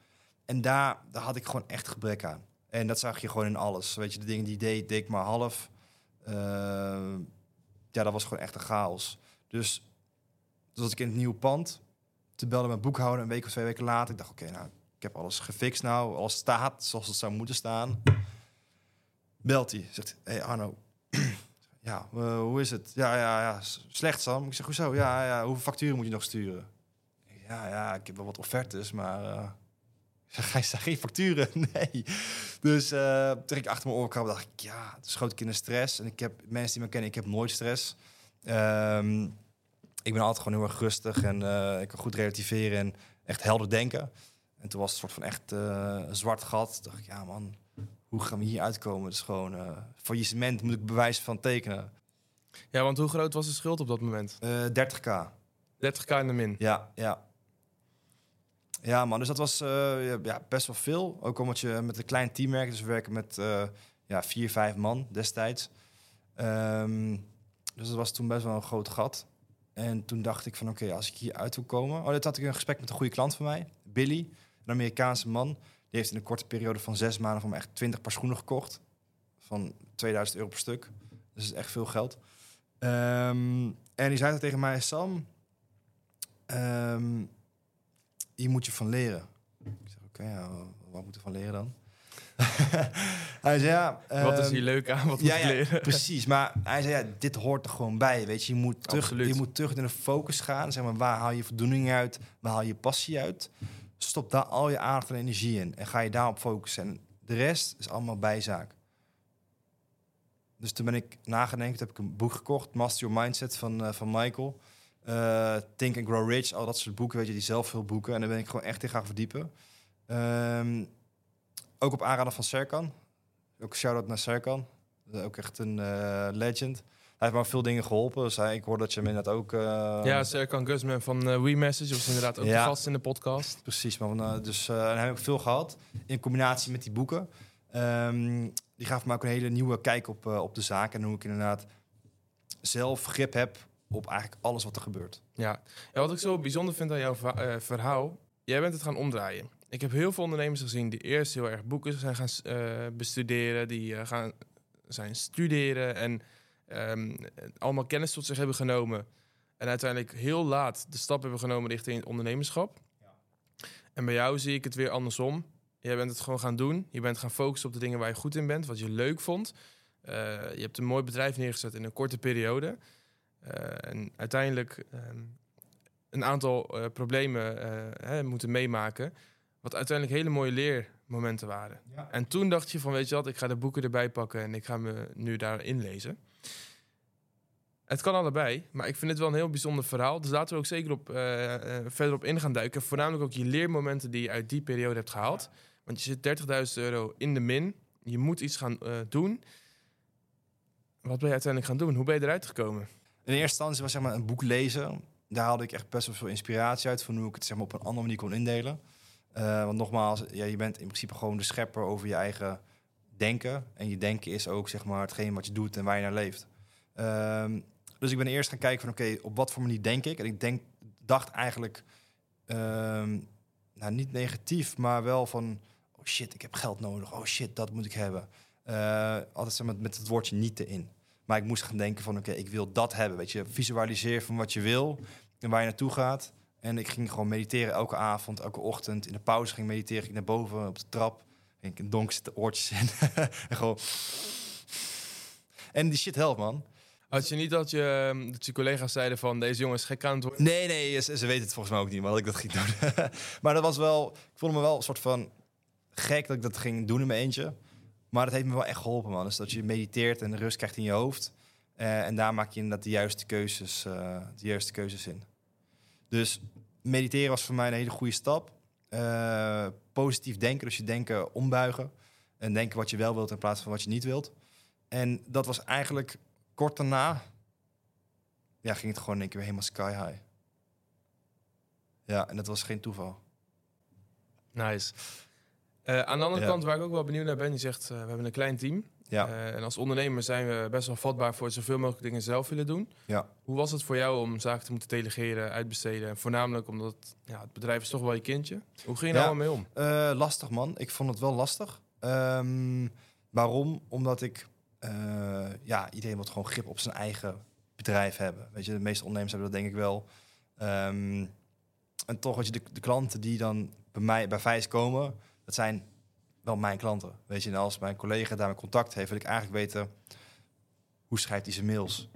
En daar, daar had ik gewoon echt gebrek aan. En dat zag je gewoon in alles. Weet je, de dingen die ik deed, deed ik maar half. Uh, ja, dat was gewoon echt een chaos. Dus toen was ik in het nieuwe pand. Toen belde mijn boekhouder een week of twee weken later. Ik dacht, oké, nou, ik heb alles gefixt nou. Alles staat zoals het zou moeten staan. Belt hij. Zegt, hey Arno, ja, uh, hoe is het? Ja, ja, ja, slecht Sam. Ik zeg, hoezo? Ja, ja, hoeveel facturen moet je nog sturen? Ja, ja, ik heb wel wat offertes, maar uh, hij staat geen facturen. Nee. Dus uh, toen ik achter mijn oren kwam, dacht ik, ja, het schoot ik in de stress. En ik heb mensen die me kennen, ik heb nooit stress. Um, ik ben altijd gewoon heel erg rustig en uh, ik kan goed relativeren en echt helder denken. En toen was het soort van echt uh, een zwart gat. Toen dacht ik, ja man, hoe gaan we hier uitkomen? Het is gewoon faillissement, moet ik bewijs van tekenen. Ja, want hoe groot was de schuld op dat moment? Uh, 30k. 30k in de min? Ja, ja. Ja man, dus dat was uh, ja, best wel veel. Ook omdat je met een klein team werkt. Dus we werken met uh, ja, vier, vijf man destijds. Um, dus dat was toen best wel een groot gat. En toen dacht ik van oké, als ik hier uit wil komen... Oh, dit had ik een gesprek met een goede klant van mij. Billy, een Amerikaanse man. Die heeft in een korte periode van zes maanden van me echt 20 paar schoenen gekocht. Van 2000 euro per stuk. Dus dat is echt veel geld. Um, en die zei tegen mij, Sam... Um, hier moet je van leren. Ik zeg, oké, okay, ja, wat moet ik van leren dan? hij zei, ja... Um, wat is hier leuk aan, wat ja, moet ik leren? Ja, precies, maar hij zei, ja, dit hoort er gewoon bij, weet je. Je moet terug, Absoluut. je moet terug naar de focus gaan. Zeg maar, waar haal je voldoening uit? Waar haal je passie uit? Stop daar al je aandacht en energie in. En ga je daarop focussen. En de rest is allemaal bijzaak. Dus toen ben ik nagedenkt, heb ik een boek gekocht. Master Your Mindset van, uh, van Michael. Uh, Think and Grow Rich, al dat soort boeken, weet je, die zelf veel boeken. En daar ben ik gewoon echt in gaan verdiepen. Um, ook op aanraden van Serkan. Ook shout-out naar Serkan. Ook echt een uh, legend. Hij heeft me veel dingen geholpen. Dus hij, ik hoor dat je hem inderdaad ook... Uh, ja, Serkan Guzman van uh, WeMessage was inderdaad ook ja. gast in de podcast. Precies, maar dus daar heb ik veel gehad. In combinatie met die boeken. Um, die gaf me ook een hele nieuwe kijk op, op de zaak. En hoe ik inderdaad zelf grip heb op eigenlijk alles wat er gebeurt. Ja, ja wat ik zo bijzonder vind aan jouw uh, verhaal... Jij bent het gaan omdraaien. ik heb heel veel ondernemers gezien die eerst heel erg boeken zijn gaan eh, bestuderen, die eh, gaan zijn studeren en ehm, allemaal kennis tot zich hebben genomen. En uiteindelijk heel laat de stap hebben genomen richting het ondernemerschap. En bij jou zie ik het weer andersom. Jij bent het gewoon gaan doen. Je bent gaan focussen op de dingen waar je goed in bent, wat je leuk vond. Eh, je hebt een mooi bedrijf neergezet in een korte periode. Eh, en uiteindelijk ehm, een aantal eh, problemen hè, moeten meemaken. Wat uiteindelijk hele mooie leermomenten waren. En toen dacht je van, weet je wat, ik ga de boeken erbij pakken en ik ga me nu daarin lezen. Het kan allebei, maar ik vind het wel een heel bijzonder verhaal. Dus laten we ook zeker op, verder op in gaan duiken. Voornamelijk ook je leermomenten die je uit die periode hebt gehaald. Want je zit 30.000 euro in de min. Je moet iets gaan doen. Wat ben je uiteindelijk gaan doen? Hoe ben je eruit gekomen? In eerste instantie was zeg maar een boek lezen. Daar haalde ik echt best wel veel inspiratie uit van hoe ik het zeg maar, op een andere manier kon indelen. Uh, want nogmaals, ja, je bent in principe gewoon de schepper over je eigen denken. En je denken is ook zeg maar, hetgeen wat je doet en waar je naar leeft. Um, dus ik ben eerst gaan kijken van oké, op wat voor manier denk ik? En ik denk, dacht eigenlijk, um, nou niet negatief, maar wel van oh shit, ik heb geld nodig. Oh shit, dat moet ik hebben. Uh, altijd zeg maar, met het woordje niet in. Maar ik moest gaan denken van oké, ik wil dat hebben. Weet je, visualiseer van wat je wil en waar je naartoe gaat. En ik ging gewoon mediteren elke avond, elke ochtend. In de pauze ging mediteren, ik naar boven op de trap. Ging ik in zitten oortjes in. en gewoon... En die shit helpt, man. Had je niet dat je, ehm, dat je collega's zeiden van deze jongens gek aan het worden? Nee, nee, ze, ze weten het volgens mij ook niet, maar dat ik dat ging doen. maar dat was wel, ik voelde me wel een soort van gek dat ik dat ging doen in mijn eentje. Maar dat heeft me wel echt geholpen, man. Dus dat je mediteert en rust krijgt in je hoofd. Uh, en daar maak je inderdaad de juiste keuzes, uh, de juiste keuzes in. Dus mediteren was voor mij een hele goede stap. Uh, positief denken, dus je denken ombuigen. En denken wat je wel wilt in plaats van wat je niet wilt. En dat was eigenlijk kort daarna... Ja, ging het gewoon in één keer helemaal sky high. Ja, en dat was geen toeval. Nice. Uh, aan de andere kant, waar ik ook wel benieuwd naar ben, je zegt uh, we hebben een klein team. Ja. Uh, en als ondernemer zijn we best wel vatbaar voor zoveel mogelijk dingen zelf willen doen. Ja. Hoe was het voor jou om zaken te moeten delegeren, uitbesteden? En voornamelijk omdat ja, het bedrijf is toch wel je kindje. Hoe ging je daar allemaal mee om? lastig man, ik vond het wel lastig. Um, waarom? Omdat ik, ja, iedereen wil gewoon grip op zijn eigen bedrijf hebben. Weet je, de meeste ondernemers hebben dat denk ik wel. Um, en toch, wat je, de, de klanten die dan bij mij bij Vijs komen dat zijn wel mijn klanten. Weet je, en als mijn collega daarmee contact heeft, wil ik eigenlijk weten hoe schrijft hij zijn mails.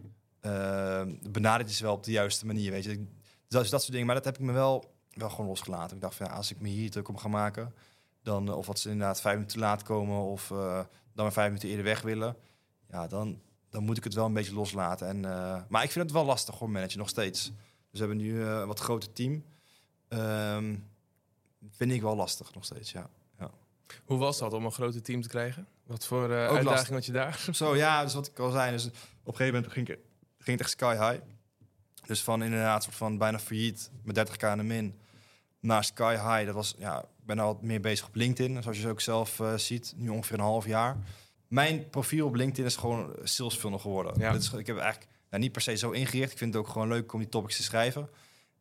Uh, benadert hij ze wel op de juiste manier, weet je. Dus dat soort dingen. Maar dat heb ik me wel, wel gewoon losgelaten. Ik dacht van ja, als ik me hier druk om ga maken, dan of wat ze inderdaad vijf minuten laat komen of uh, dan vijf minuten eerder weg willen, ja, dan, dan moet ik het wel een beetje loslaten. En, uh, maar ik vind het wel lastig hoor, managen nog steeds. Dus we hebben nu een wat groter team. Um, vind ik wel lastig nog steeds, ja. Hoe was dat om een grote team te krijgen? Wat voor uh, uitdaging had je daar? Zo ja, dus wat ik al zei, dus op een gegeven moment ging, ging het echt sky high. Dus van inderdaad soort van bijna failliet met 30k in de min naar sky high. Dat was ja, ik ben al meer bezig op LinkedIn, zoals je ook zelf uh, ziet, nu ongeveer een half jaar. Mijn profiel op LinkedIn is gewoon sales funnel geworden. Ja. Is, ik heb eigenlijk nou, niet per se zo ingericht. Ik vind het ook gewoon leuk om die topics te schrijven.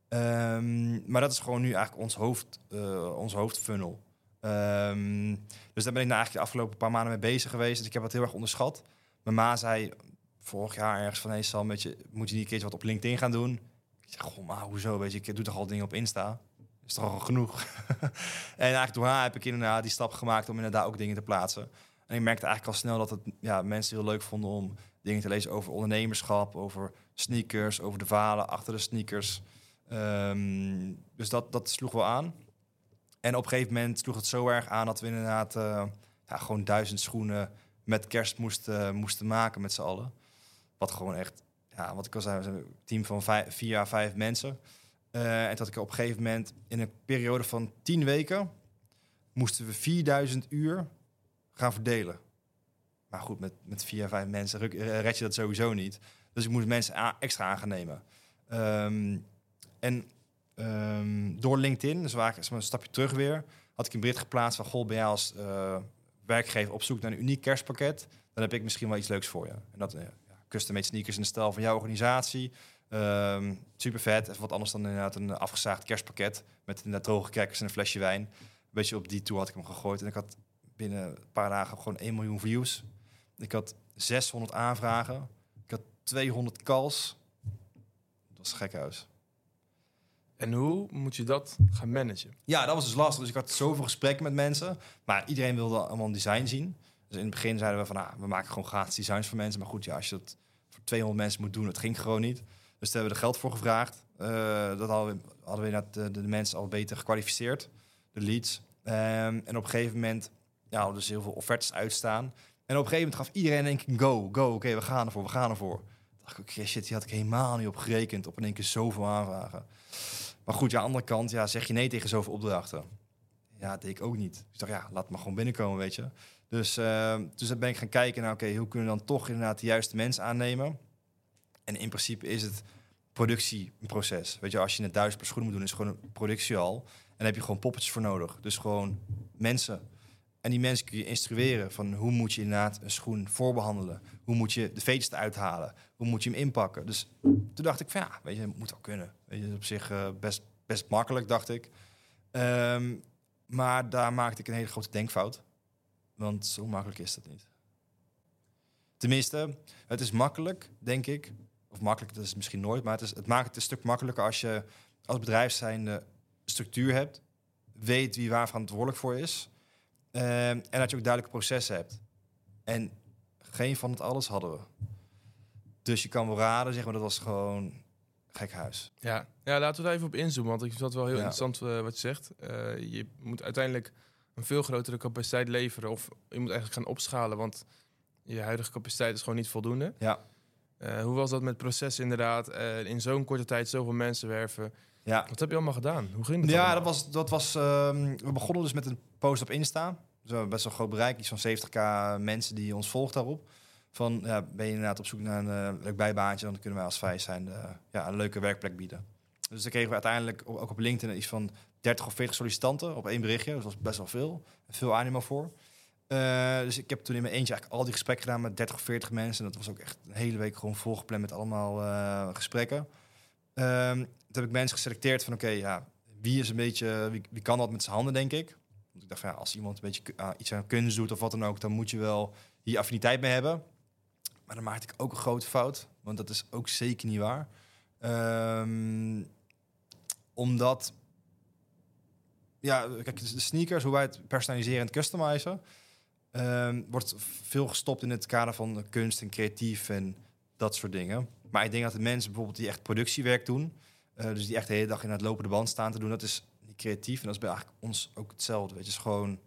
Um, maar dat is gewoon nu eigenlijk ons hoofd, uh, ons hoofdfunnel. Um, dus daar ben ik nou eigenlijk de afgelopen paar maanden mee bezig geweest. Dus ik heb het heel erg onderschat. Mijn ma zei vorig jaar ergens van... Hey Sam, weet je, moet je niet een keertje wat op LinkedIn gaan doen? Ik zeg, goh, maar hoezo? Je, ik doe toch al dingen op Insta? Is toch al genoeg? en eigenlijk door haar heb ik inderdaad die stap gemaakt... om inderdaad ook dingen te plaatsen. En ik merkte eigenlijk al snel dat het ja, mensen heel leuk vonden... om dingen te lezen over ondernemerschap, over sneakers... over de verhalen achter de sneakers. Um, dus dat, dat sloeg wel aan. En op een gegeven moment sloeg het zo erg aan dat we inderdaad uh, ja, gewoon duizend schoenen met kerst moesten, moesten maken met z'n allen. Wat gewoon echt, ja, wat ik al zei, een team van vijf, vier à vijf mensen. Uh, en dat ik op een gegeven moment in een periode van tien weken moesten we 4000 uur gaan verdelen. Maar goed, met, met vier à vijf mensen red je dat sowieso niet. Dus ik moest mensen extra aan gaan nemen. Um, en um, door LinkedIn, dus waar ik een stapje terug weer, had ik een bericht geplaatst van, goh, ben jij als uh, werkgever op zoek naar een uniek kerstpakket, dan heb ik misschien wel iets leuks voor je. En dat, uh, ja, custom-made sneakers in de stijl van jouw organisatie. Um, super vet. Even wat anders dan inderdaad een afgezaagd kerstpakket met inderdaad droge crackers en een flesje wijn. Weet je, op die toe had ik hem gegooid. En ik had binnen een paar dagen gewoon 1 miljoen views. Ik had 600 aanvragen. Ik had 200 calls. Dat was een gekhuis. En hoe moet je dat gaan managen? Ja, dat was dus lastig. Dus ik had zoveel gesprekken met mensen. Maar iedereen wilde allemaal een design zien. Dus in het begin zeiden we van, ah, we maken gewoon gratis designs voor mensen. Maar goed, ja, als je dat voor 200 mensen moet doen, dat ging gewoon niet. Dus daar hebben we er geld voor gevraagd. Uh, dat hadden we, hadden we de, mensen al beter gekwalificeerd, de leads. Um, en op een gegeven moment ja, hadden dus heel veel offertes uitstaan. En op een gegeven moment gaf iedereen denk ik go, go, oké, we gaan ervoor, we gaan ervoor. dacht ik, shit, die had ik helemaal niet op gerekend, op in één keer zoveel aanvragen. Maar goed, ja, aan de andere kant, ja, zeg je nee tegen zoveel opdrachten. Ja, dat deed ik ook niet. Dus ik dacht, ja, laat maar gewoon binnenkomen, weet je. Dus, uh, dus ben ik gaan kijken naar, oké, hoe kunnen we dan toch inderdaad de juiste mensen aannemen? En in principe is het productieproces. Weet je, als je een duizend per schoen moet doen, is het gewoon een productie al. En dan heb je gewoon poppetjes voor nodig. Dus gewoon mensen. En die mensen kun je instrueren van hoe moet je inderdaad een schoen voorbehandelen. Hoe moet je de veters eruit halen. Hoe moet je hem inpakken. Dus toen dacht ik van ja, weet je, het moet wel kunnen. Je, op zich uh, best, best makkelijk, dacht ik. Um, maar daar maakte ik een hele grote denkfout. Want zo makkelijk is dat niet. Tenminste, het is makkelijk, denk ik. Of makkelijk, dat is misschien nooit. Maar het, is, het maakt het een stuk makkelijker als je als bedrijf zijnde structuur hebt. Weet wie waar verantwoordelijk voor is. Uh, en dat je ook duidelijke processen hebt. En geen van het alles hadden we. Dus je kan wel raden, zeg maar, dat was gewoon gek huis. Ja. ja, laten we daar even op inzoomen. Want ik vind dat wel heel ja. interessant uh, wat je zegt. Uh, je moet uiteindelijk een veel grotere capaciteit leveren. Of je moet eigenlijk gaan opschalen, want je huidige capaciteit is gewoon niet voldoende. Ja. Uh, hoe was dat met processen inderdaad? In zo'n korte tijd zoveel mensen werven. Ja. Wat heb je allemaal gedaan? Hoe ging dat? Ja, allemaal? dat was. Dat was um, we begonnen dus met een post op Insta. Dus we hebben best wel groot bereik. Iets van 70k mensen die ons volgt daarop. Van ja, ben je inderdaad op zoek naar een uh, leuk bijbaantje, dan kunnen wij als vijf zijn de, ja, een leuke werkplek bieden. Dus dan kregen we uiteindelijk ook op LinkedIn iets van 30 of 40 sollicitanten op één berichtje. Dat was best wel veel. Veel animo voor. Uh, dus ik heb toen in mijn eentje eigenlijk al die gesprekken gedaan met 30 of 40 mensen. En dat was ook echt een hele week gewoon volgepland met allemaal gesprekken. Um, toen heb ik mensen geselecteerd van oké, ja, wie is een beetje, wie, wie, kan dat met zijn handen, denk ik. Want ik dacht van ja, als iemand een beetje uh, iets aan kunst doet of wat dan ook, dan moet je wel hier affiniteit mee hebben. Maar dan maakte ik ook een grote fout, want dat is ook zeker niet waar. Um, omdat ja, kijk, de sneakers, hoe wij het personaliseren en customizen, um, wordt veel gestopt in het kader van kunst en creatief en dat soort dingen. Maar ik denk dat de mensen bijvoorbeeld die echt productiewerk doen, uh, dus die echt de hele dag in het lopende band staan te doen, dat is niet creatief. En dat is bij eigenlijk ons ook hetzelfde. Weet je, is gewoon,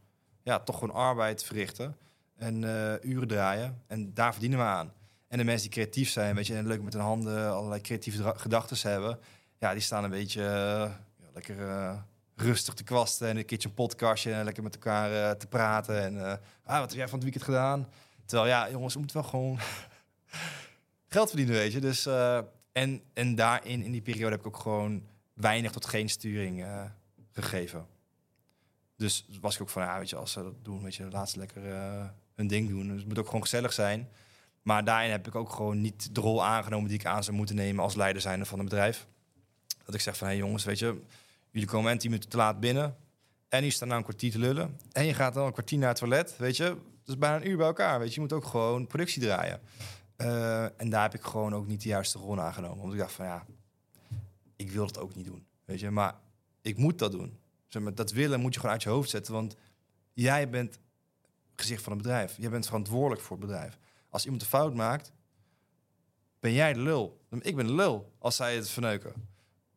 ja, toch gewoon arbeid verrichten en uh, uren draaien. En daar verdienen we aan. En de mensen die creatief zijn, weet je, en leuk met hun handen allerlei creatieve gedachten hebben, ja, die staan een beetje uh, ja, lekker rustig te kwasten en een keertje een podcastje en lekker met elkaar te praten. En ah, wat heb jij van het weekend gedaan? Terwijl ja, jongens, we moeten wel gewoon geld verdienen, weet je. Dus, en, en daarin, in die periode, heb ik ook gewoon weinig tot geen sturing gegeven. Dus was ik ook van, ja, weet je, als ze dat doen, weet je, laat ze lekker hun ding doen. Dus het moet ook gewoon gezellig zijn. Maar daarin heb ik ook gewoon niet de rol aangenomen die ik aan zou moeten nemen als leider zijnde van een bedrijf. Dat ik zeg van, hé hey jongens, weet je, Jullie komen en 10 minuten te laat binnen. En je staat nou een kwartier te lullen. En je gaat dan een kwartier naar het toilet. Weet je, dat is bijna een uur bij elkaar. Weet je, je moet ook gewoon productie draaien. Uh, en daar heb ik gewoon ook niet de juiste rol aangenomen. Want ik dacht van ja, ik wil het ook niet doen. Weet je, maar ik moet dat doen. Zeg maar, dat willen moet je gewoon uit je hoofd zetten. Want jij bent gezicht van een bedrijf. Jij bent verantwoordelijk voor het bedrijf. Als iemand een fout maakt, ben jij de lul. Ik ben de lul als zij het verneuken.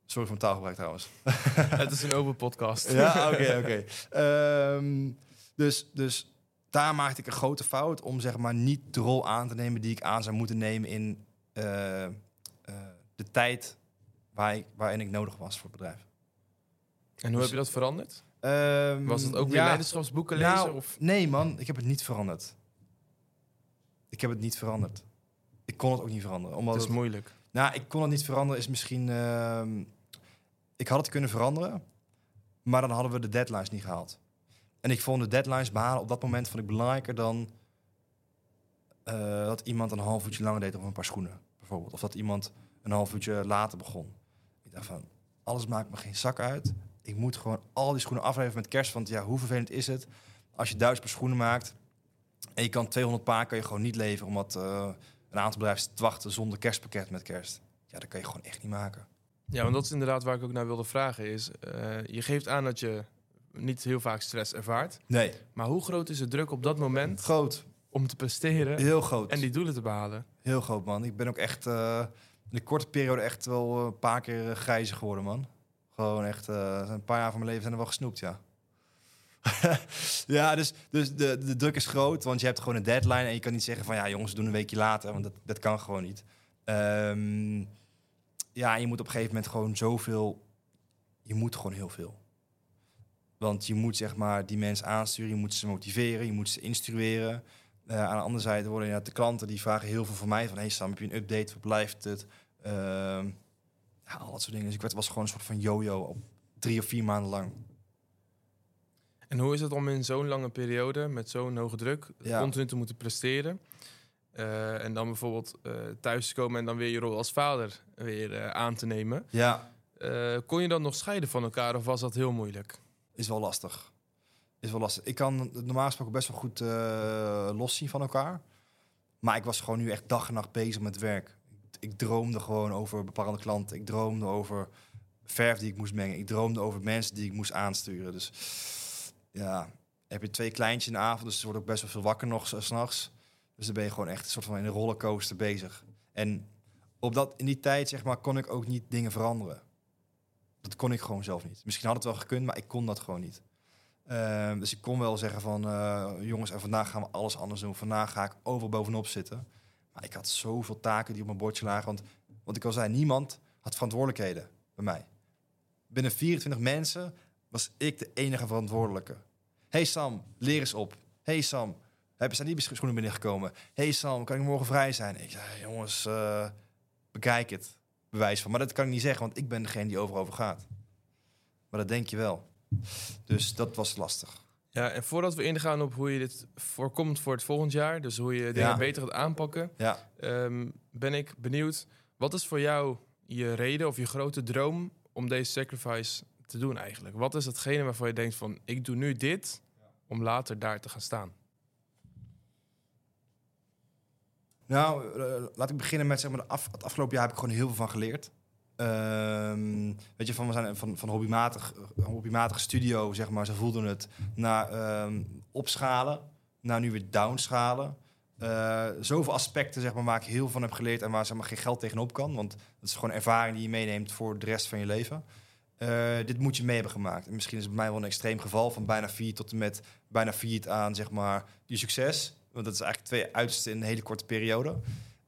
Sorry voor mijn taalgebruik trouwens. het is een open podcast. ja, oké, oké. Um, dus, dus daar maakte ik een grote fout om zeg maar niet de rol aan te nemen die ik aan zou moeten nemen in uh, uh, de tijd waar ik, waarin ik nodig was voor het bedrijf. En hoe dus, heb je dat veranderd? Um, was het ook weer ja, leiderschapsboeken lezen? Nou, of? Nee man, ik heb het niet veranderd. Ik heb het niet veranderd. Ik kon het ook niet veranderen. Omdat het is het, moeilijk. Nou, ik kon het niet veranderen is misschien... Uh, ik had het kunnen veranderen, maar dan hadden we de deadlines niet gehaald. En ik vond de deadlines behalen op dat moment vond ik belangrijker dan uh, dat iemand een half uurtje langer deed op een paar schoenen, bijvoorbeeld. Of dat iemand een half uurtje later begon. Ik dacht van, alles maakt me geen zak uit. Ik moet gewoon al die schoenen afleveren met kerst. Want ja, hoe vervelend is het als je duizend per schoenen maakt en je kan 200 paar kan je gewoon niet leveren omdat eh, een aantal bedrijven te wachten zonder kerstpakket met kerst. Ja, dat kan je gewoon echt niet maken. Ja, want dat is inderdaad waar ik ook naar wilde vragen. Is, eh, je geeft aan dat je niet heel vaak stress ervaart. Nee, Maar hoe groot is de druk op dat moment groot. om te presteren Heel groot. en die doelen te behalen? Heel groot, man. Ik ben ook echt eh, in de korte periode echt wel een paar keer uh, grijzer geworden, man. Gewoon echt, eh, een paar jaar van mijn leven zijn er wel gesnoept, ja. ja, dus, dus de, de druk is groot, want je hebt gewoon een deadline en je kan niet zeggen van ja, jongens, doen een weekje later, want dat, dat kan gewoon niet. Ehm, ja, je moet op een gegeven moment gewoon zoveel, je moet gewoon heel veel. Want je moet zeg maar die mensen aansturen, je moet ze motiveren, je moet ze instrueren. Eh, aan de andere zijde worden inderdaad de klanten die vragen heel veel van mij. Van, hey Sam, heb je een update? Wat blijft het? Ehm, ja, al dat soort dingen. Dus ik werd, was gewoon een soort van yo-yo op drie of vier maanden lang. En hoe is het om in zo'n lange periode met zo'n hoge druk Ja. continu te moeten presteren? Eh, en dan bijvoorbeeld eh, thuis te komen en dan weer je rol als vader weer eh, aan te nemen. Ja, kon je dan nog scheiden van elkaar of was dat heel moeilijk? is wel lastig. Is wel lastig. Ik kan normaal gesproken best wel goed eh loszien van elkaar. Maar ik was gewoon nu echt dag en nacht bezig met werk. Ik droomde gewoon over bepaalde klanten. Ik droomde over verf die ik moest mengen. Ik droomde over mensen die ik moest aansturen. Dus ja, heb je twee kleintjes in de avond, dus ze wordt ook best wel veel wakker nog s'nachts. Dus dan ben je gewoon echt een soort van in een rollercoaster bezig. En op dat, in die tijd, zeg maar, kon ik ook niet dingen veranderen. Dat kon ik gewoon zelf niet. Misschien had het wel gekund, maar ik kon dat gewoon niet. Ehm, dus ik kon wel zeggen van, eh, jongens, en vandaag gaan we alles anders doen. Vandaag ga ik overal bovenop zitten. Ik had zoveel taken die op mijn bordje lagen. Want, want ik al zei, niemand had verantwoordelijkheden bij mij. Binnen 24 mensen was ik de enige verantwoordelijke. Hey Sam, leer eens op. Hey Sam, hebben zijn die schoenen binnengekomen? Hey Sam, kan ik morgen vrij zijn? Ik zei, jongens, eh, bekijk het. Bewijs van. Maar dat kan ik niet zeggen, want ik ben degene die overal over gaat. Maar dat denk je wel. Dus dat was lastig. Ja, en voordat we ingaan op hoe je dit voorkomt voor het volgend jaar, dus hoe je dingen Ja. beter gaat aanpakken, Ja, ehm, ben ik benieuwd. Wat is voor jou je reden of je grote droom om deze sacrifice te doen eigenlijk? Wat is hetgene waarvan je denkt van, ik doe nu dit om later daar te gaan staan? Nou, eh, laat ik beginnen met zeg maar, de af, het afgelopen jaar heb ik gewoon heel veel van geleerd. Ehm, weet je, van, we zijn van, van hobbymatig, een hobbymatige studio, zeg maar, ze voelden het, naar ehm, opschalen, naar nu weer downschalen. Eh, zoveel aspecten zeg maar, waar ik heel van heb geleerd en waar zeg maar, geen geld tegenop kan. Want dat is gewoon ervaring die je meeneemt voor de rest van je leven. Eh, dit moet je mee hebben gemaakt. En misschien is het bij mij wel een extreem geval van bijna vier tot en met bijna vier aan zeg maar, je succes. Want dat is eigenlijk twee uitersten in een hele korte periode.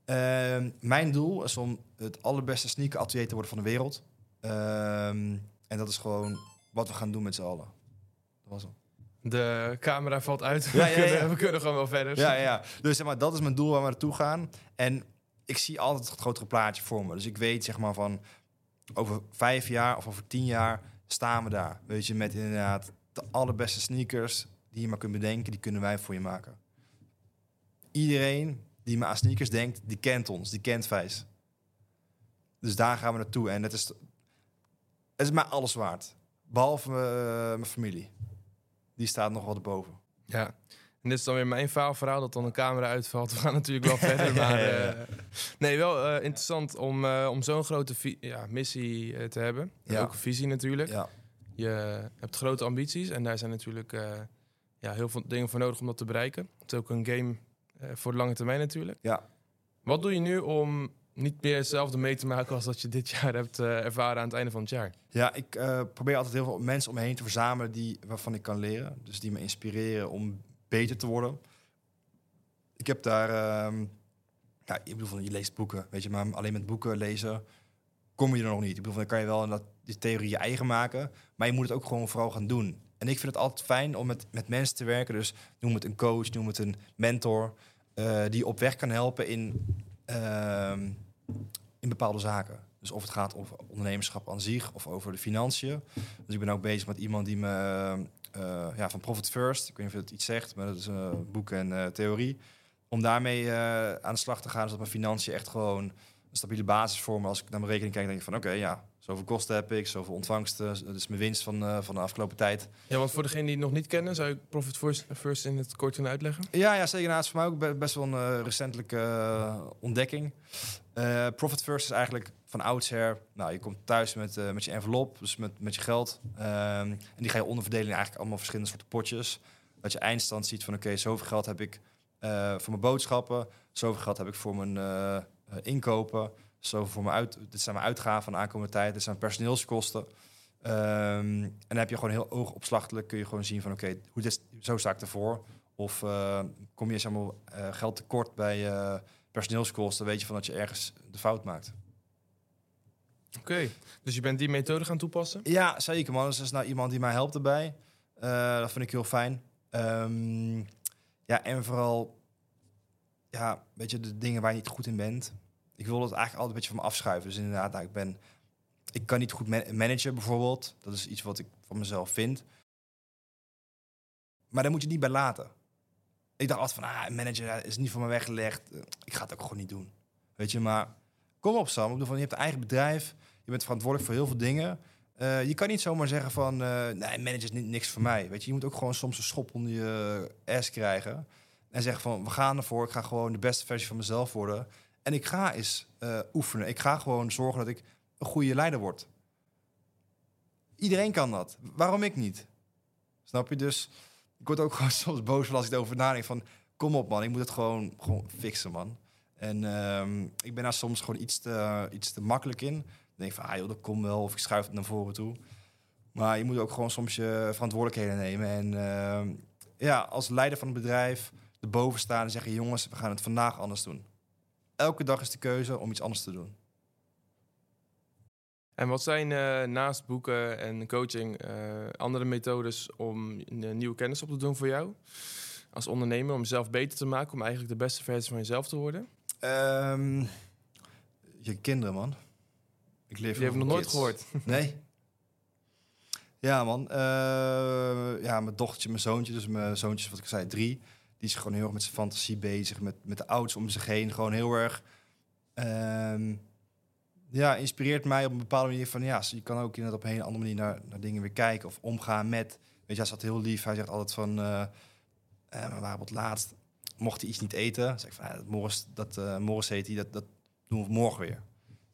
Ehm, mijn doel is om het allerbeste sneaker atelier te worden van de wereld. Ehm, en dat is gewoon wat we gaan doen met z'n allen. Dat was hem. De camera valt uit, Ja, we, ja. Kunnen, we kunnen gewoon wel verder. Ja, ja, ja. Dus zeg maar, dat is mijn doel waar we naartoe gaan. En ik zie altijd het grotere plaatje voor me. Dus ik weet zeg maar van over vijf jaar of over tien jaar staan we daar. Weet je, met inderdaad de allerbeste sneakers die je maar kunt bedenken, die kunnen wij voor je maken. Iedereen die maar aan sneakers denkt, die kent ons, die kent Vijs. Dus daar gaan we naartoe. En het is, het is mij alles waard. Behalve eh, mijn familie. Die staat nog wat erboven. Ja. En dit is dan weer mijn faalverhaal dat dan een camera uitvalt. We gaan natuurlijk wel verder, maar... Ja, ja, ja. eh, nee, wel eh, interessant om, om zo'n grote ja, missie te hebben. En Ja. ook een visie natuurlijk. Ja. Je hebt grote ambities en daar zijn natuurlijk ja, heel veel dingen voor nodig om dat te bereiken. Het is ook een game voor de lange termijn natuurlijk. Ja. Wat doe je nu om niet meer hetzelfde mee te maken als dat je dit jaar hebt eh, ervaren aan het einde van het jaar? Ja, ik eh, probeer altijd heel veel mensen om me heen te verzamelen die, waarvan ik kan leren. Dus die me inspireren om beter te worden. Ik heb daar... ehm, ja, ik bedoel, van, je leest boeken, weet je. Maar alleen met boeken lezen kom je er nog niet. Ik bedoel, dan kan je wel dat, die theorie je eigen maken. Maar je moet het ook gewoon vooral gaan doen. En ik vind het altijd fijn om met, met mensen te werken. Dus noem het een coach, noem het een mentor. eh, die op weg kan helpen in, ehm, in bepaalde zaken. Dus of het gaat over ondernemerschap aan zich of over de financiën. Dus ik ben ook bezig met iemand die me eh, ja, van Profit First, ik weet niet of het iets zegt, maar dat is een boek en eh, theorie. Om daarmee eh, aan de slag te gaan, zodat mijn financiën echt gewoon een stabiele basis vormen. Als ik naar mijn rekening kijk, denk ik van oké, ja, Zoveel kosten heb ik, zoveel ontvangsten. Dat is mijn winst van, eh, van de afgelopen tijd. Ja, want voor degenen die het nog niet kennen, zou je Profit First, first in het kort kunnen uitleggen? Ja, ja zeker. Nou, het is voor mij ook be- best wel een eh, recentelijke eh, ontdekking. Eh, Profit First is eigenlijk van oudsher... Nou, je komt thuis met, eh, met je envelop, dus met, met je geld. Ehm, en die ga je onderverdelen in eigenlijk allemaal verschillende soorten potjes. Dat je eindstand ziet van... Oké, zoveel geld heb ik eh, voor mijn boodschappen. Zoveel geld heb ik voor mijn inkopen. Zoveel voor mijn uit... Dit zijn mijn uitgaven van de aankomende tijd. Dit zijn personeelskosten. Ehm, en dan heb je gewoon heel oogopslachtelijk... kun je gewoon zien van... Oké, hoe zo sta ik ervoor. Of kom je zeg maar, geld tekort bij personeelskosten... weet je van dat je ergens de fout maakt. Oké, dus je bent die methode gaan toepassen? Ja, zeker man. Dus er is nou iemand die mij helpt erbij. Eh, dat vind ik heel fijn. Ehm, ja, en vooral... Ja, weet je, de dingen waar je niet goed in bent. Ik wil het eigenlijk altijd een beetje van me afschuiven. Dus inderdaad, nou, ik ben... Ik kan niet goed man- managen bijvoorbeeld. Dat is iets wat ik van mezelf vind. Maar daar moet je het niet bij laten. Ik dacht altijd van, ah, manager ja, is niet voor me weggelegd. Eh, Ik ga het ook gewoon niet doen. Weet je, maar kom op Sam. Ik bedoel, van, je hebt een eigen bedrijf. Je bent verantwoordelijk voor heel veel dingen. Eh, je kan niet zomaar zeggen van, eh, nee, manager is ni- niks voor mij. Weet je, je moet ook gewoon soms een schop onder je ass krijgen. En zeggen van, we gaan ervoor. Ik ga gewoon de beste versie van mezelf worden. En ik ga eens eh, oefenen. Ik ga gewoon zorgen dat ik een goede leider word. Iedereen kan dat. Waarom ik niet? Snap je? Dus ik word ook gewoon soms boos van als ik erover nadenk van... Kom op man, ik moet het gewoon, gewoon fixen man. En ehm, ik ben daar soms gewoon iets te, iets te makkelijk in. Ik denk van, ah joh, dat komt wel. Of ik schuif het naar voren toe. Maar je moet ook gewoon soms je verantwoordelijkheden nemen. En ehm, ja, als leider van het bedrijf erboven staan en zeggen... jongens, we gaan het vandaag anders doen. Elke dag is de keuze om iets anders te doen. En wat zijn eh, naast boeken en coaching eh, andere methodes om nieuwe kennis op te doen voor jou? Als ondernemer, om jezelf beter te maken, om eigenlijk de beste versie van jezelf te worden? Ehm, je kinderen, man. Ik leef Die heb ik nog nooit gehoord. Nee. Ja, man. Eh, ja, mijn dochtertje, mijn zoontje, dus mijn zoontje is wat ik zei, drie. Die is gewoon heel erg met zijn fantasie bezig, met, met de ouders om zich heen. Gewoon heel erg... ehm, ja, inspireert mij op een bepaalde manier van... Ja, je kan ook inderdaad op een hele andere manier naar, naar dingen weer kijken of omgaan met... Weet je, hij zat heel lief. Hij zegt altijd van... eh eh, op het laatst, mocht hij iets niet eten. Zeg ik van, ja, dat Morris, dat eh, Morris heet hij, dat, dat doen we morgen weer.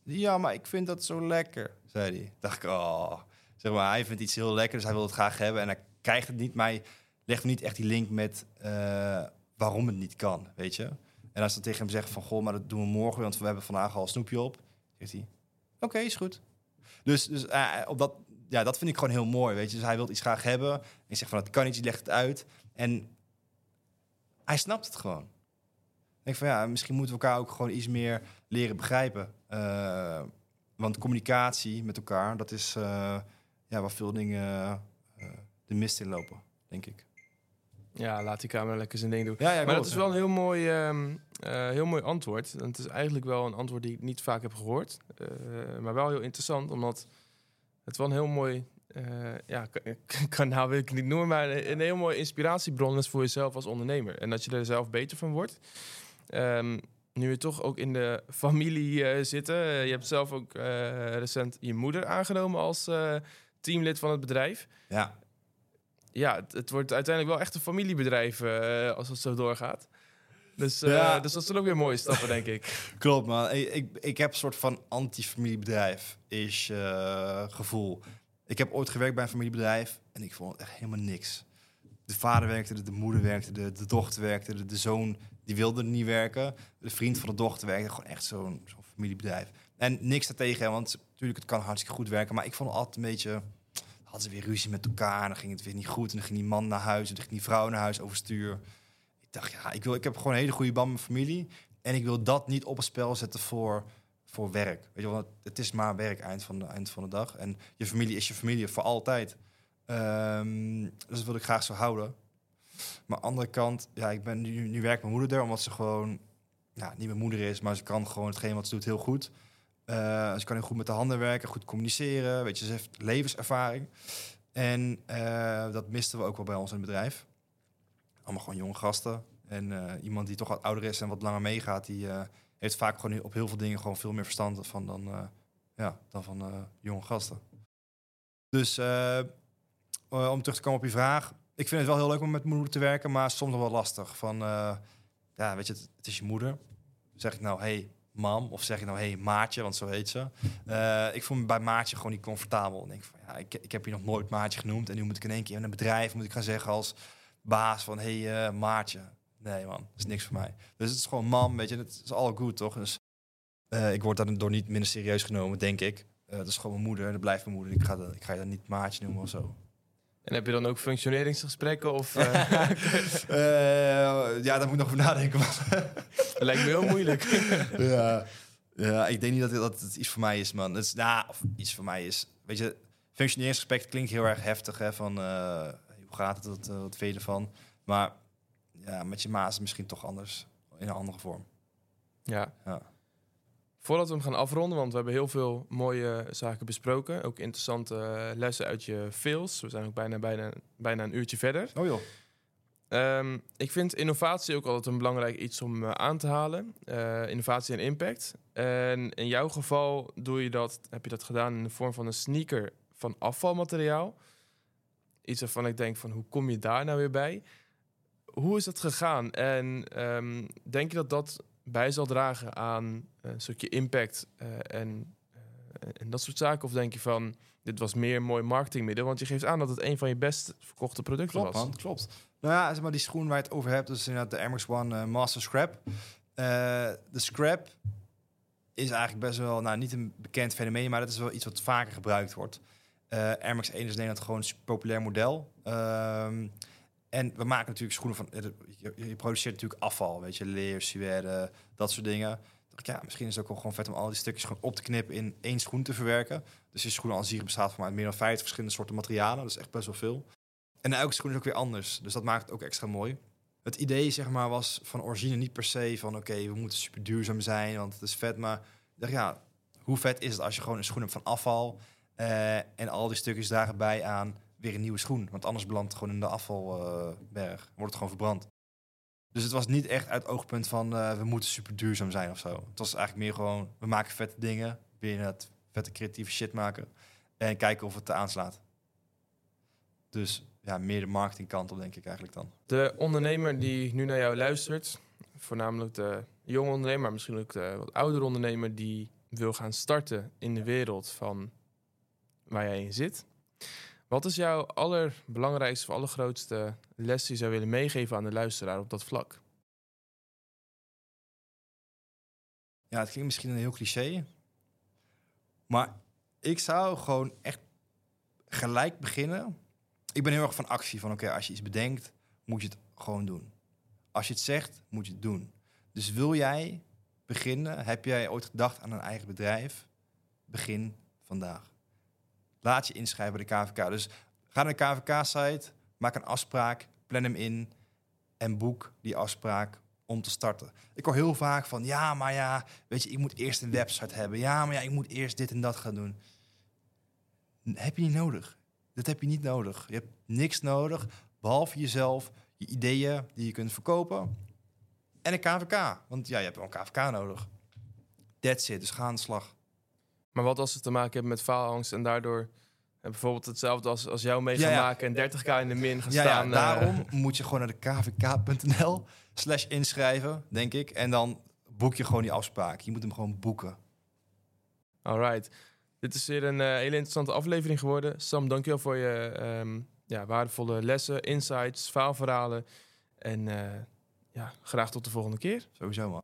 Ja, maar ik vind dat zo lekker, zei hij. Dacht ik, oh. Zeg maar, hij vindt iets heel lekker, dus hij wil het graag hebben. En hij krijgt het niet, maar hij legt niet echt die link met eh, waarom het niet kan, weet je. En als dan tegen hem zeg van, goh, maar dat doen we morgen, want we hebben vandaag al snoepje op. Zegt hij, oké, is goed. Dus, dus eh, op dat, ja, dat vind ik gewoon heel mooi, weet je. Dus hij wil iets graag hebben. En zeg van, dat kan niet, je legt het uit. En hij snapt het gewoon. Ik denk van, ja, misschien moeten we elkaar ook gewoon iets meer leren begrijpen. Eh, want communicatie met elkaar, dat is eh, ja, waar veel dingen de mist in lopen, denk ik. Ja, laat die camera lekker zijn ding doen. Ja, ja, maar dat is wel een heel mooi, ehm, eh, heel mooi antwoord. En het is eigenlijk wel een antwoord die ik niet vaak heb gehoord. Eh, maar wel heel interessant, omdat het wel een heel mooi... eh, ja, ka- kanaal wil ik niet noemen, maar een, een heel mooi inspiratiebron is voor jezelf als ondernemer. En dat je er zelf beter van wordt. Ehm, nu je toch ook in de familie zitten. je hebt zelf ook recent je moeder aangenomen als teamlid van het bedrijf. Ja, Ja, het, het wordt uiteindelijk wel echt een familiebedrijf eh, als het zo doorgaat. Dus, Ja. dus dat zijn ook weer mooie stappen, denk ik. klopt man. Ik, ik, ik heb een soort van anti-familiebedrijf is eh, gevoel. Ik heb ooit gewerkt bij een familiebedrijf en ik vond het echt helemaal niks. De vader werkte, er, de moeder werkte, de, de dochter werkte, de, de zoon die wilde er niet werken. De vriend van de dochter werkte, gewoon echt zo'n familiebedrijf. En niks daartegen, want natuurlijk het kan hartstikke goed werken, maar ik vond het altijd een beetje hadden ze weer ruzie met elkaar en dan ging het weer niet goed en dan ging die man naar huis en dan ging die vrouw naar huis overstuur. Ik dacht, ja, ik, wil, ik heb gewoon een hele goede band met mijn familie en ik wil dat niet op het spel zetten voor, voor werk. Weet je wel, het- is maar werk eind van, de, eind van de dag en je familie is je familie voor altijd. Ehm, dus dat wil ik graag zo houden. Maar aan de andere kant, ja, ik ben nu, nu werkt mijn moeder er omdat ze gewoon, ja, niet mijn moeder is, maar ze kan gewoon hetgeen wat ze doet heel goed. Eh, ze kan heel goed met de handen werken, goed communiceren. Weet je, ze heeft levenservaring. En eh, dat misten we ook wel bij ons in het bedrijf. Allemaal gewoon jonge gasten. En eh, iemand die toch wat ouder is en wat langer meegaat, die heeft vaak gewoon op heel veel dingen gewoon veel meer verstand van dan, ja, dan van eh, jonge gasten. Dus om terug te komen op je vraag. Ik vind het wel heel leuk om met moeder te werken, maar soms wel lastig. Van, ja, weet je, het, het is je moeder. Zeg ik nou, hey, mam, of zeg ik nou, hey, maatje, want zo heet ze. Eh, ik voel me bij maatje gewoon niet comfortabel. Ik denk van, ja, ik, ik heb je nog nooit maatje genoemd. En nu moet ik in één keer in een bedrijf moet ik gaan zeggen als baas van, hey, eh, maatje. Nee man, dat is niks voor mij. Dus het is gewoon mam, weet je, het is all good, toch? Dus eh, ik word daardoor niet minder serieus genomen, denk ik. Dat is gewoon mijn moeder, dat blijft mijn moeder. Ik ga, ik ga je dan niet maatje noemen of zo. En heb je dan ook functioneringsgesprekken? Of, eh, Eh, ja, daar moet ik nog over nadenken. dat lijkt me heel moeilijk. ja. ja, ik denk niet dat, dat het iets voor mij is, man. Het is, nou, of iets voor mij is. Weet je, functioneringsgesprek klinkt heel erg heftig, hè, van eh, hoe gaat het, wat, eh, wat vind je ervan? Maar ja, met je maas is het misschien toch anders, in een andere vorm. Ja. Ja. Voordat we hem gaan afronden, want we hebben heel veel mooie zaken besproken. Ook interessante eh, lessen uit je fails. We zijn ook bijna, bijna, bijna een uurtje verder. Oh joh. Ehm, ik vind innovatie ook altijd een belangrijk iets om eh, aan te halen. Eh, innovatie en impact. En in jouw geval doe je dat, heb je dat gedaan in de vorm van een sneaker van afvalmateriaal. Iets waarvan ik denk van hoe kom je daar nou weer bij? Hoe is dat gegaan? En ehm, denk je dat dat bij zal dragen aan een stukje impact eh, en, eh, en dat soort zaken? Of denk je van dit was meer een mooi marketingmiddel? Want je geeft aan dat het een van je best verkochte producten Klopt, was. man, klopt. Nou ja, zeg maar die schoen waar je het over hebt, dus inderdaad de Air Max One eh, Master Scrap. Eh, de scrap is eigenlijk best wel, nou niet een bekend fenomeen, maar dat is wel iets wat vaker gebruikt wordt. Eh Air Max 1 is in Nederland gewoon een super populair model. Ehm, en we maken natuurlijk schoenen van, eh, je, je produceert natuurlijk afval, weet je, leer, suède, dat soort dingen. Ja, misschien is het ook wel gewoon vet om al die stukjes gewoon op te knippen in één schoen te verwerken. Dus die schoen als hier bestaat van meer dan 50 verschillende soorten materialen. Dat is echt best wel veel. En elke schoen is ook weer anders. Dus dat maakt het ook extra mooi. Het idee zeg maar, was van origine niet per se van... oké, we moeten super duurzaam zijn, want het is vet. Maar dacht, ja, hoe vet is het als je gewoon een schoen hebt van afval... eh, en al die stukjes dragen bij aan weer een nieuwe schoen. Want anders belandt het gewoon in de afvalberg. wordt het gewoon verbrand. Dus het was niet echt uit oogpunt van... eh, we moeten super duurzaam zijn of zo. Het was eigenlijk meer gewoon... we maken vette dingen, weer het vette creatieve shit maken... en kijken of het aanslaat. Dus ja, meer de marketingkant op, denk ik eigenlijk dan. De ondernemer die nu naar jou luistert, voornamelijk de jonge ondernemer, maar misschien ook de wat oudere ondernemer die wil gaan starten in de wereld van waar jij in zit. Wat is jouw allerbelangrijkste of allergrootste les die je zou willen meegeven aan de luisteraar op dat vlak? Ja, het klinkt misschien een heel cliché. Maar ik zou gewoon echt gelijk beginnen. Ik ben heel erg van actie. Van oké, als je iets bedenkt, moet je het gewoon doen. Als je het zegt, moet je het doen. Dus wil jij beginnen? Heb jij ooit gedacht aan een eigen bedrijf? Begin vandaag. Laat je inschrijven bij de KVK. Dus ga naar de KVK-site, maak een afspraak, plan hem in en boek die afspraak om te starten. Ik hoor heel vaak van, ja, maar ja, weet je, ik moet eerst een website hebben. Ja, maar ja, ik moet eerst dit en dat gaan doen. Heb je niet nodig. Dat heb je niet nodig. Je hebt niks nodig, behalve jezelf, je ideeën die je kunt verkopen en een KVK. Want ja, je hebt wel een KVK nodig. That's it, dus ga aan de slag. Maar wat als het te maken heeft met faalangst en daardoor eh, bijvoorbeeld hetzelfde als, als jou mee gaan Ja, ja. maken en 30k in de min gaan Ja, staan? eh, daarom moet je gewoon naar de kvk.nl slash inschrijven, denk ik. En dan boek je gewoon die afspraak. Je moet hem gewoon boeken. Alright. Dit is weer een eh, hele interessante aflevering geworden. Sam, dankjewel voor je ehm, ja, waardevolle lessen, insights, faalverhalen. En ja, graag tot de volgende keer. Sowieso, man.